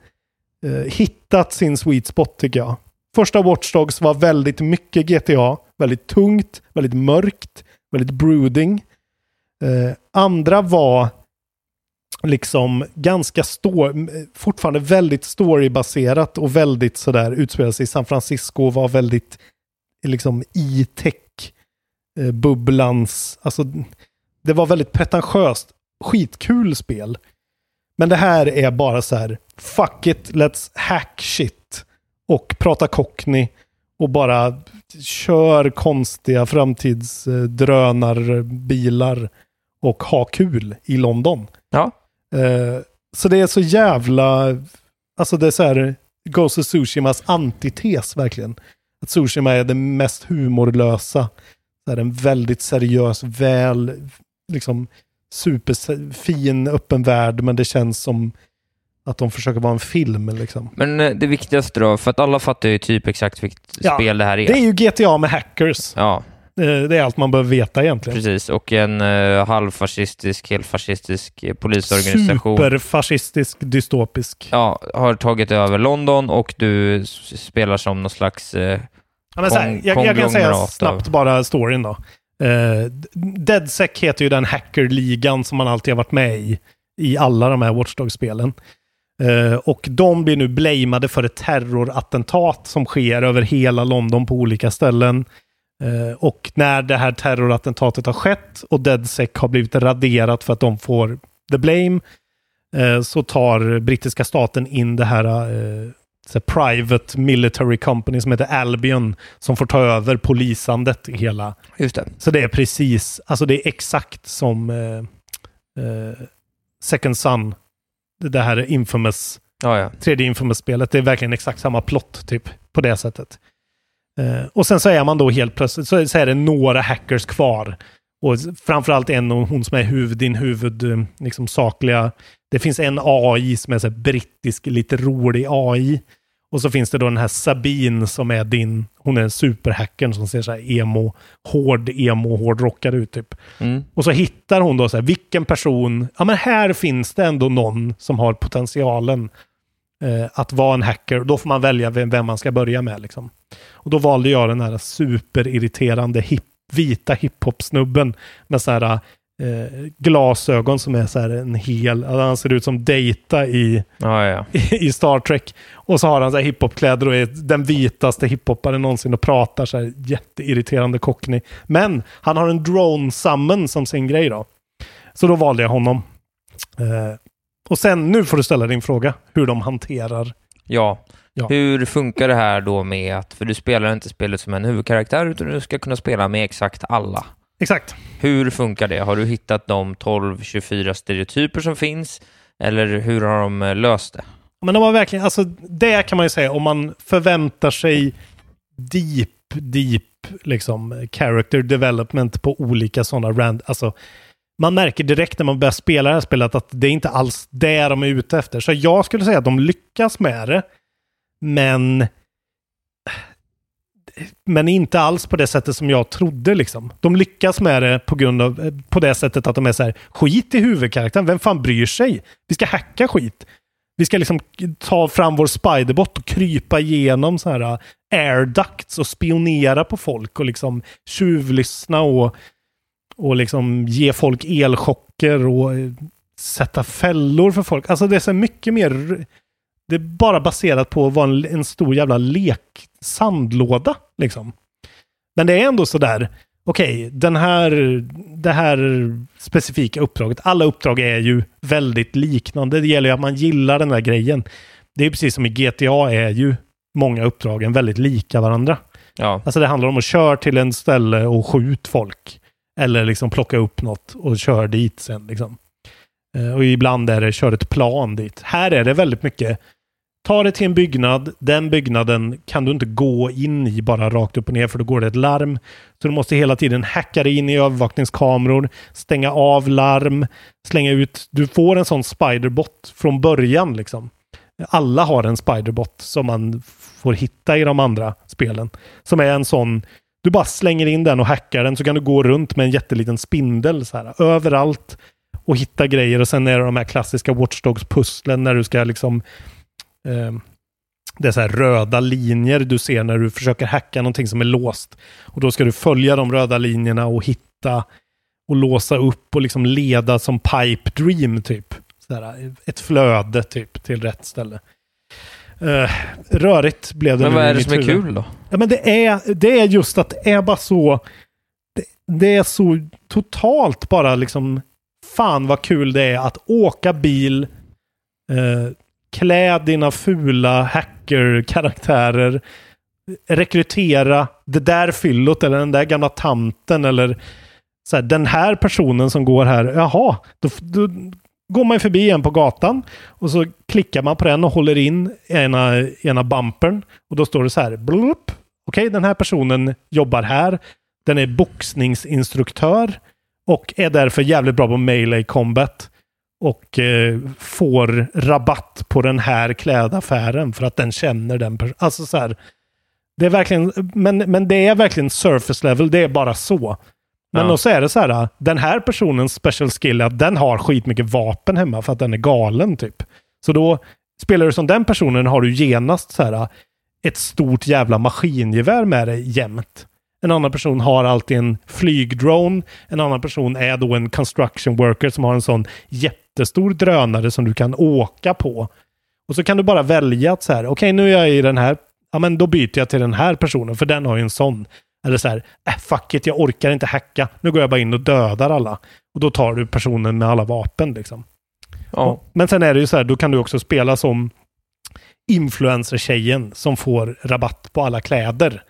eh, hittat sin sweet spot tycker jag. Första Watch Dogs var väldigt mycket GTA. Väldigt tungt, väldigt mörkt, väldigt brooding. Eh, andra var liksom ganska stor, fortfarande väldigt storybaserat och väldigt sådär utspelade sig i San Francisco och var väldigt liksom i tech-bubblans, eh, alltså det var väldigt pretentiöst, skitkul spel. Men det här är bara så här, fuck it, let's hack shit och prata cockney och bara kör konstiga framtidsdrönarbilar och ha kul i London. Ja. Eh, så det är så jävla, alltså det är så här Ghost of Tsushimas antites verkligen. Att Tsushima är det mest humorlösa, så här en väldigt seriös, väl, liksom superfin öppen värld, men det känns som att de försöker vara en film liksom. Men eh, det viktigaste då, för att alla fattar ju typ exakt vilket Ja, spel det här är. Det är ju GTA med hackers. Ja. Eh, Det är allt man behöver veta egentligen. Precis, och en uh, halvfascistisk, helt fascistisk eh, polisorganisation. Superfascistisk, dystopisk. Ja, har tagit över London och du spelar som någon slags... eh, Ja, men så här, jag, jag kan säga snabbt av- bara storyn då. Uh, DeadSec heter ju den hackerligan som man alltid har varit med i. I alla de här Watchdog-spelen. Eh, och de blir nu blamade för ett terrorattentat som sker över hela London på olika ställen. Eh, och när det här terrorattentatet har skett och DeadSec har blivit raderat för att de får the blame, eh, så tar brittiska staten in det här private military company som heter Albion som får ta över polisandet i hela. Just det. Så det är precis, alltså det är exakt som Second Son. Det här är Infamous, Ja, ja. tredje Infamous-spelet. Det är verkligen exakt samma plott typ på det sättet. Eh, och sen så är man då helt plötsligt, så, så är det några hackers kvar. Och framförallt en och hon som är huvud, din huvud, eh, liksom sakliga. Det finns en AI som är så här brittisk, lite rolig AI. Och så finns det då den här Sabine som är din, hon är superhackern som ser så här emo, hård emo, hårdrockad ut typ. Mm. Och så hittar hon då så här, vilken person, ja men här finns det ändå någon som har potentialen eh, att vara en hacker. Då får man välja vem, vem man ska börja med liksom. Och då valde jag den här superirriterande hip, vita hiphop-snubben med så här eh, glasögon som är så här en hel, alltså han ser ut som Data i, Ja, ja. [laughs] i Star Trek. Och så har han så här hiphopkläder och är den vitaste hiphopparen någonsin och pratar så här jätteirriterande cockney. Men han har en drone summon som sin grej då. Så då valde jag honom. Eh, och sen, nu får du ställa din fråga, hur de hanterar. Ja. Ja. Hur funkar det här då med att, för du spelar inte spelet som en huvudkaraktär, utan du ska kunna spela med exakt alla. Exakt. Hur funkar det? Har du hittat de 12-24 stereotyper som finns? Eller hur har de eh, löst det? Men de har verkligen, alltså det kan man ju säga om man förväntar sig deep, deep liksom character development på olika sådana rand, alltså man märker direkt när man börjar spela det här spelet att det är inte alls det de är ute efter. Så jag skulle säga att de lyckas med det, men men inte alls på det sättet som jag trodde liksom. De lyckas med det på grund av, på det sättet att de är så här, skit i huvudkaraktären, vem fan bryr sig? Vi ska hacka skit. Vi ska liksom ta fram vår spiderbot och krypa igenom så här äh, air ducts och spionera på folk och liksom tjuvlyssna och, och liksom ge folk elchocker och eh, sätta fällor för folk. Alltså det är så mycket mer... Det är bara baserat på att vara en, en stor jävla lek sandlåda liksom. Men det är ändå så där, okej, den här, det här specifika uppdraget, alla uppdrag är ju väldigt liknande. Det gäller ju att man gillar den där grejen. Det är precis som i GTA är ju många uppdragen väldigt lika varandra. Ja. Alltså det handlar om att köra till en ställe och skjut folk. Eller liksom plocka upp något och kör dit sen. Liksom. Eh, Och ibland är det kör ett plan dit. Här är det väldigt mycket Ta det till en byggnad. Den byggnaden kan du inte gå in i bara rakt upp och ner för då går det ett larm. Så du måste hela tiden hacka dig in i övervakningskameror, stänga av larm, slänga ut. Du får en sån spiderbot från början liksom. Alla har en spiderbot som man får hitta i de andra spelen. Som är en sån, du bara slänger in den och hackar den så kan du gå runt med en jätteliten spindel så här, överallt och hitta grejer och sen är det de här klassiska Watchdogs-pusslen när du ska liksom eh, det är så här röda linjer du ser när du försöker hacka någonting som är låst. Och då ska du följa de röda linjerna och hitta och låsa upp och liksom leda som pipe dream typ. Så här, ett flöde typ till rätt ställe. Eh, rörigt blev det Men nu vad är det som är huvud. kul då? Ja, men det är, det är just att det är bara så... Det, det är så totalt bara liksom... Fan vad kul det är att åka bil, eh, klä dina fula hacker-karaktärer, rekrytera det där fyllot eller den där gamla tanten eller så här, den här personen som går här. Jaha, då, då går man förbi en på gatan och så klickar man på den och håller in ena, ena bumpern och då står det så här. Blup. Okej, den här personen jobbar här. Den är boxningsinstruktör och är därför jävligt bra på melee combat. Och eh, får rabatt på den här klädaffären för att den känner den personen. Alltså så här. Det är verkligen, men, men det är verkligen surface level, det är bara så. Men Ja. då så är det så här, den här personens special skill är att den har skitmycket vapen hemma för att den är galen typ. Så då, spelar du som den personen har du genast så här ett stort jävla maskingevär med dig jämt. En annan person har alltid en flygdrone. En annan person är då en construction worker som har en sån jättestor drönare som du kan åka på. Och så kan du bara välja att så här, okej nu är jag i den här, ja men då byter jag till den här personen för den har ju en sån. Eller så här, äh, fuck it, jag orkar inte hacka. Nu går jag bara in och dödar alla. Och då tar du personen med alla vapen liksom. Ja. Men sen är det ju så här, då kan du också spela som influencer-tjejen som får rabatt på alla kläder.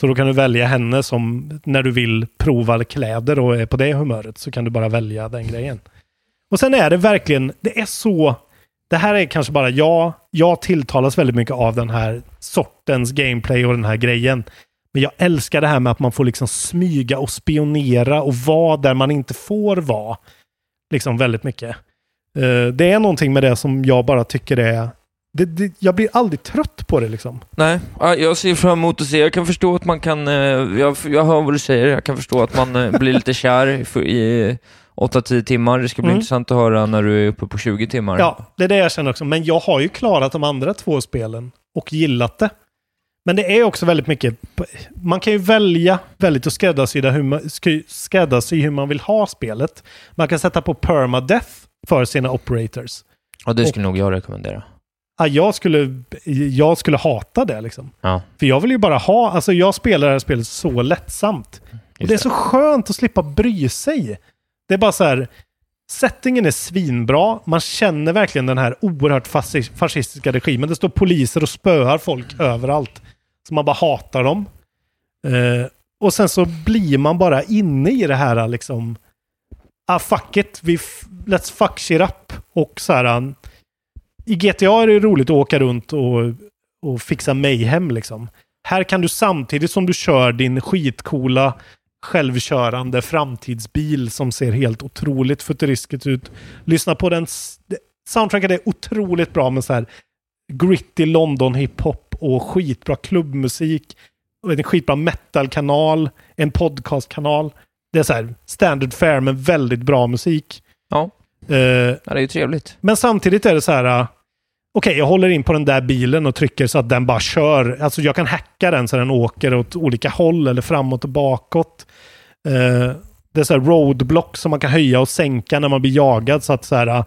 Så då kan du välja henne som, när du vill prova kläder och är på det humöret, så kan du bara välja den grejen. Och sen är det verkligen, det är så, det här är kanske bara jag, jag tilltalas väldigt mycket av den här sortens gameplay och den här grejen. Men jag älskar det här med att man får liksom smyga och spionera och vara där man inte får vara. Liksom väldigt mycket. Eh, det är någonting med det som jag bara tycker är... Det, det, jag blir aldrig trött på det liksom. Nej, jag ser fram emot att se. Jag kan förstå att man kan, eh, jag, jag hör vad du säger, jag kan förstå att man eh, blir lite kär i, i 8-10 timmar. Det ska bli Mm. intressant att höra när du är uppe på 20 timmar. Ja, det är det jag känner också. Men jag har ju klarat de andra två spelen och gillat det. Men det är också väldigt mycket... Man kan ju välja väldigt att skräddarsy hur man, skräddarsy hur man vill ha spelet. Man kan sätta på permadeath för sina operators. Och det skulle nog jag rekommendera. Ja, jag, skulle, jag skulle hata det liksom. Ja. För jag vill ju bara ha, alltså jag spelar det här spelet så lättsamt. Och det är så skönt att slippa bry sig. Det är bara så här, settingen är svinbra. Man känner verkligen den här oerhört fascistiska regimen. Det står poliser och spöar folk överallt. Så man bara hatar dem. Eh, och sen så blir man bara inne i det här liksom, ah fuck it, vi let's fuck shit up. Och så här, um, i GTA är det roligt att åka runt och, och fixa mayhem liksom. Här kan du samtidigt som du kör din skitcoola självkörande framtidsbil som ser helt otroligt futuristiskt ut. Lyssna på den. Soundtracket är otroligt bra med så här gritty London hiphop och skitbra klubbmusik. En skitbra metalkanal, en podcastkanal. Det är så här standard fare med väldigt bra musik. Ja. Eh, ja, det är ju trevligt. men samtidigt är det så här. uh, Okej, jag håller in på den där bilen och trycker så att den bara kör. Alltså jag kan hacka den så den åker åt olika håll eller framåt och bakåt. Eh, det är så här roadblock som man kan höja och sänka när man blir jagad så att så här. Eh,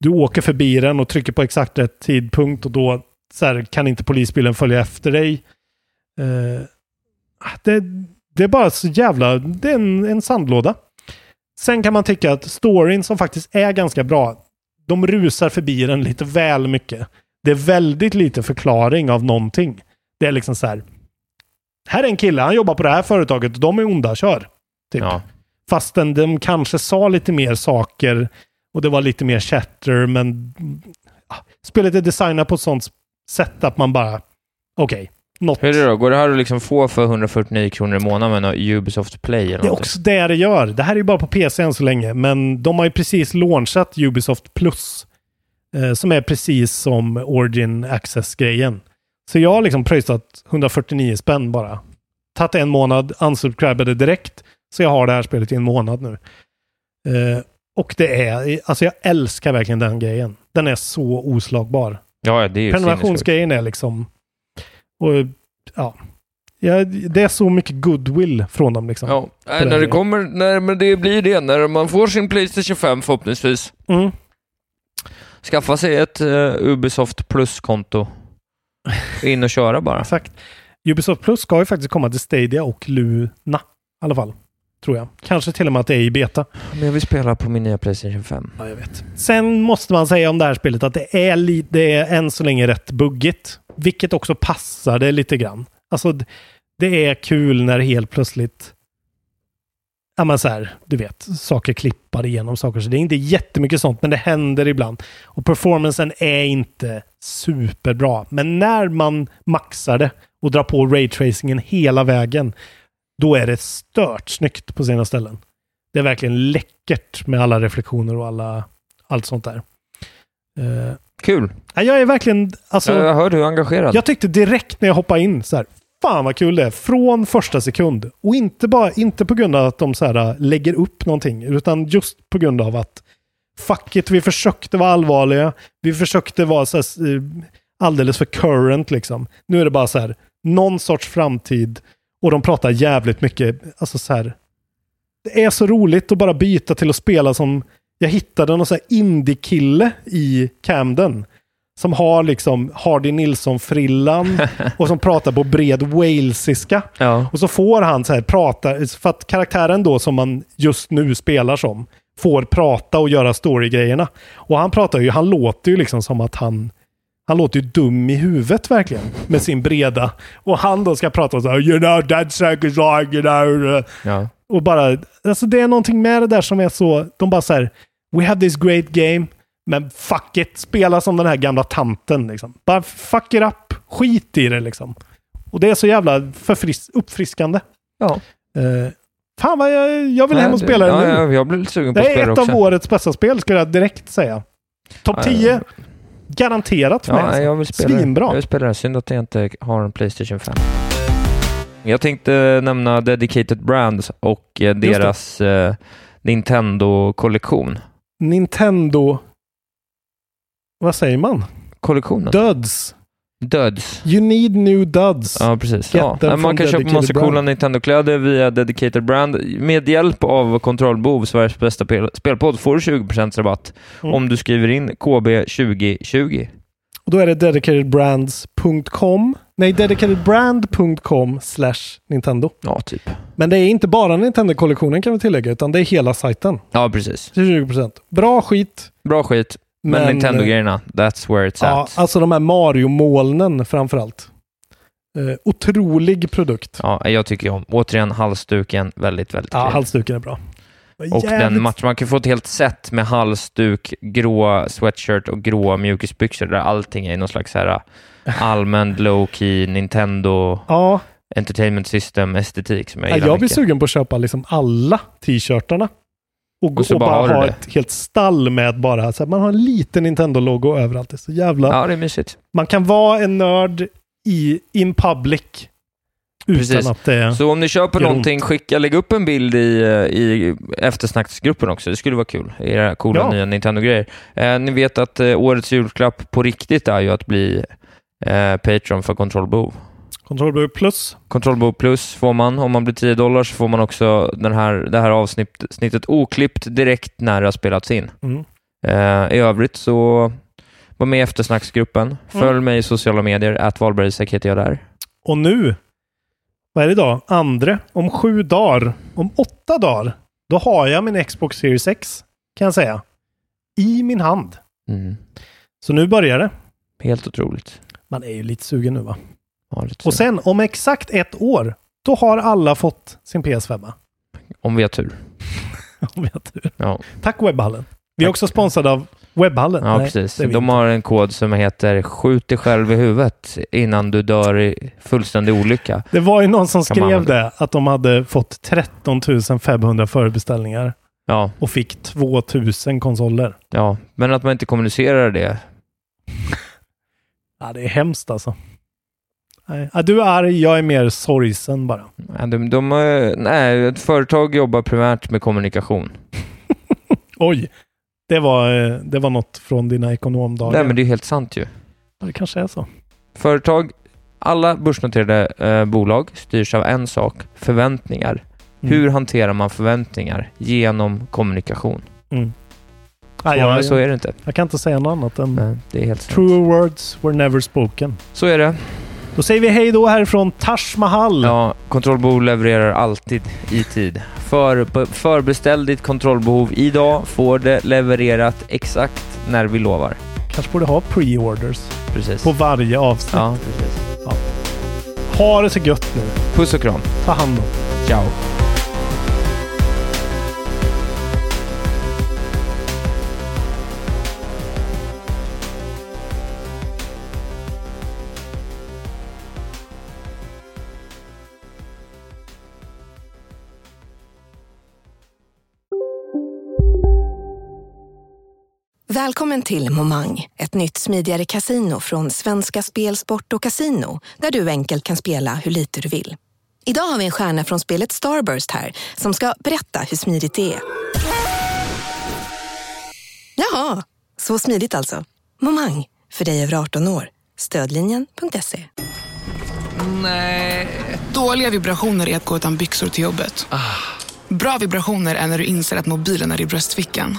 du åker förbi den och trycker på exakt rätt tidpunkt och då så här, kan inte polisbilen följa efter dig. Eh, det, det är bara så jävla... Det är en, en sandlåda. Sen kan man tycka att storyn som faktiskt är ganska bra, de rusar förbi den lite väl mycket. Det är väldigt lite förklaring av någonting. Det är liksom så här. Här är en kille, han jobbar på det här företaget och de är onda, kör. Typ. Ja. Fastän de kanske sa lite mer saker och det var lite mer chatter, men ah, spelet är designat på ett sånt sätt att man bara, okej, något. Hur är det då? Går det här att liksom få för 149 kronor i månaden med Ubisoft Play eller Det är någonting? också det det gör. Det här är ju bara på PC än så länge, men de har ju precis launchat Ubisoft Plus. Eh, som är precis som Origin Access-grejen. Så jag har liksom pröjsat 149 spänn bara. Tagit en månad, unsubscribade direkt. Så jag har det här spelet i en månad nu. Eh, och det är, alltså jag älskar verkligen den grejen. Den är så oslagbar. Ja, det är ju. Prenumerationsgrejen är liksom... Och, ja. ja. Det är så mycket goodwill från dem liksom. Ja, äh, när det kommer, när men det blir det, när man får sin Playstation 5 förhoppningsvis. Mm. Skaffa sig ett eh, Ubisoft Plus-konto. In och köra bara. Exakt. Ubisoft Plus ska ju faktiskt komma till Stadia och Luna i alla fall. Tror jag. Kanske till och med att det är i beta. Men jag vill spela på min nya Playstation 5. Ja, jag vet. Sen måste man säga om det här spelet att det är, li- det är än så länge rätt buggigt. Vilket också passar det lite grann. Alltså, det är kul när helt plötsligt Ja men så här, du vet, saker klippar igenom saker. Så det är inte jättemycket sånt, men det händer ibland. Och performancen är inte superbra. Men när man maxar det och drar på raytracingen hela vägen, då är det stört snyggt på sina ställen. Det är verkligen läckert med alla reflektioner och alla, allt sånt där. Eh, Kul. ja, jag är verkligen, alltså... jag hör du är engagerad. Jag tyckte direkt när jag hoppade in så här, fan vad kul det är. Från första sekund. Och inte, bara, inte på grund av att de så här, äh, lägger upp någonting, utan just på grund av att fuck it, vi försökte vara allvarliga. Vi försökte vara så här, äh, alldeles för current liksom. Nu är det bara så här, någon sorts framtid och de pratar jävligt mycket, alltså så här. Det är så roligt att bara byta till att spela som, jag hittade någon så här indie-kille i Camden. Som har liksom Hardy Nilsson-frillan [laughs] och som pratar på bred walesiska. Ja. Och så får han så här prata, för att karaktären då som man just nu spelar som får prata och göra story-grejerna. Och han pratar ju, han låter ju liksom som att han han låter ju dum i huvudet verkligen. Med sin breda. Och han då ska prata så här, you know that is like, you know. Ja. Och bara, alltså det är någonting med det där som är så, de bara så här, we have this great game, men fuck it, spela som den här gamla tanten liksom. Bara fuck it up, skit i det liksom. Och det är så jävla förfris- uppfriskande. Ja. Eh, fan vad jag, jag vill Nej, hem och det- spela det ja, nu. ja, jag blir lite sugen på det att spela är ett också. av årets bästa spel, skulle jag direkt säga. Topp Ja, 10, garanterat för mig. Ja, alltså. jag vill spela det. Svinbra. Jag vill spela det. Synd att jag inte har en Playstation 5. Jag tänkte nämna Dedicated Brands och eh, det. deras eh, Nintendo-kollektion. Nintendo... Vad säger man? Kollektionen? Duds. Duds. You need new duds. Ja, precis. Ja. Man kan köpa massa brand. coola Nintendo-kläder via Dedicated Brand. Med hjälp av Kontrollbehov, Sveriges bästa pel- spelpodd, får du 20% rabatt Mm. om du skriver in KB2020. Och då är det dedicatedbrands.com. Nej, dedicatedbrand.com slash Nintendo. Ja, typ. Men det är inte bara Nintendo-kollektionen kan vi tillägga, utan det är hela sajten. Ja, precis. Till 20%. Bra skit. Bra skit. Men, Men, Nintendo-grejerna, that's where it's Ja, at. alltså de här Mario-molnen framförallt. Eh, otrolig produkt. Ja, jag tycker om. Återigen, halsduken, väldigt, väldigt Ja, trevlig. halsduken är bra. Och Jävligt- den matchen, man kan få ett helt set med halsduk, grå sweatshirt och grå mjukisbyxor där allting är i någon slags här [laughs] allmän low-key Nintendo Ja, Entertainment System-estetik som jag jag, gillar jag blir mycket. sugen på att köpa liksom alla t-shirtarna. Och, Och och bara bara ha ett helt stall med bara, så här, man har en liten Nintendo-logo överallt. Det är så jävla... Ja, det är mysigt. Man kan vara en nörd i in public utan Precis. att det. Så om ni köper någonting, skicka, lägg upp en bild i, eh, i eftersnacksgruppen också. Det skulle vara kul. Era coola Ja. nya Nintendo-grejer. Eh, ni vet att eh, årets julklapp på riktigt är ju att bli eh, Patreon för Kontrollbehov. Control plus. Kontrollbehov plus får man. Om man blir 10 dollar så får man också den här, det här avsnittet oklippt direkt när det har spelats in. Mm. Eh, I övrigt så var med i eftersnacksgruppen. Följ Mm. mig i sociala medier. Att Wahlberg heter jag där. Och nu, vad är det idag? Andra, om sju dagar, om åtta dagar, då har jag min Xbox Series X, kan jag säga, i min hand. Mm. Så nu börjar det. Helt otroligt. Man är ju lite sugen nu va? Ja, Och sen om exakt ett år, då har alla fått sin PS5. Om vi har tur. [laughs] Om vi har tur. Ja, Tack Webbhallen. Vi är också sponsrade av Webbhallen. ja Nej, precis. De inte. har en kod som heter skjut dig själv i huvudet innan du dör i fullständig olycka. Det var ju någon som skrev det, att de hade fått 13 500 förbeställningar Ja, och fick 2 000 konsoler. ja. Men att man inte kommunicerar det. [laughs] Ja, det är hemskt alltså. Nej. Ja, du är arg, jag är mer sorgsen bara. Ja, De, de, eh, nej, ett företag jobbar primärt med kommunikation. [laughs] Oj, det var, eh, det var något från dina ekonomdagar. Nej, men det är helt sant ju. Ja, det kanske är så. Företag, alla börsnoterade eh, bolag styrs av en sak, förväntningar. Mm. Hur hanterar man förväntningar genom kommunikation? Mm. Ja, Svårare jag, så är det inte. jag kan inte säga något annat än Nej, det är helt sant. True words were never spoken. Så är det. Då säger vi hej då härifrån Taj Mahal. Ja, kontrollbehov levererar alltid i tid. För, förbeställ ditt kontrollbehov idag, får det levererat exakt när vi lovar. Kanske borde ha pre-orders Precis. på varje avsnitt. Ja, precis. Ha det så gött nu. Puss och kram. Ta hand om Ciao. Välkommen till Momang, ett nytt smidigare casino från Svenska Spel, Sport och Casino där du enkelt kan spela hur lite du vill. Idag har vi en stjärna från spelet Starburst här som ska berätta hur smidigt det är. Jaha, så smidigt alltså. Momang, för dig över 18 år. Stödlinjen.se. Nej. Dåliga vibrationer är att gå utan byxor till jobbet. Bra vibrationer är när du inser att mobilen är i bröstfickan.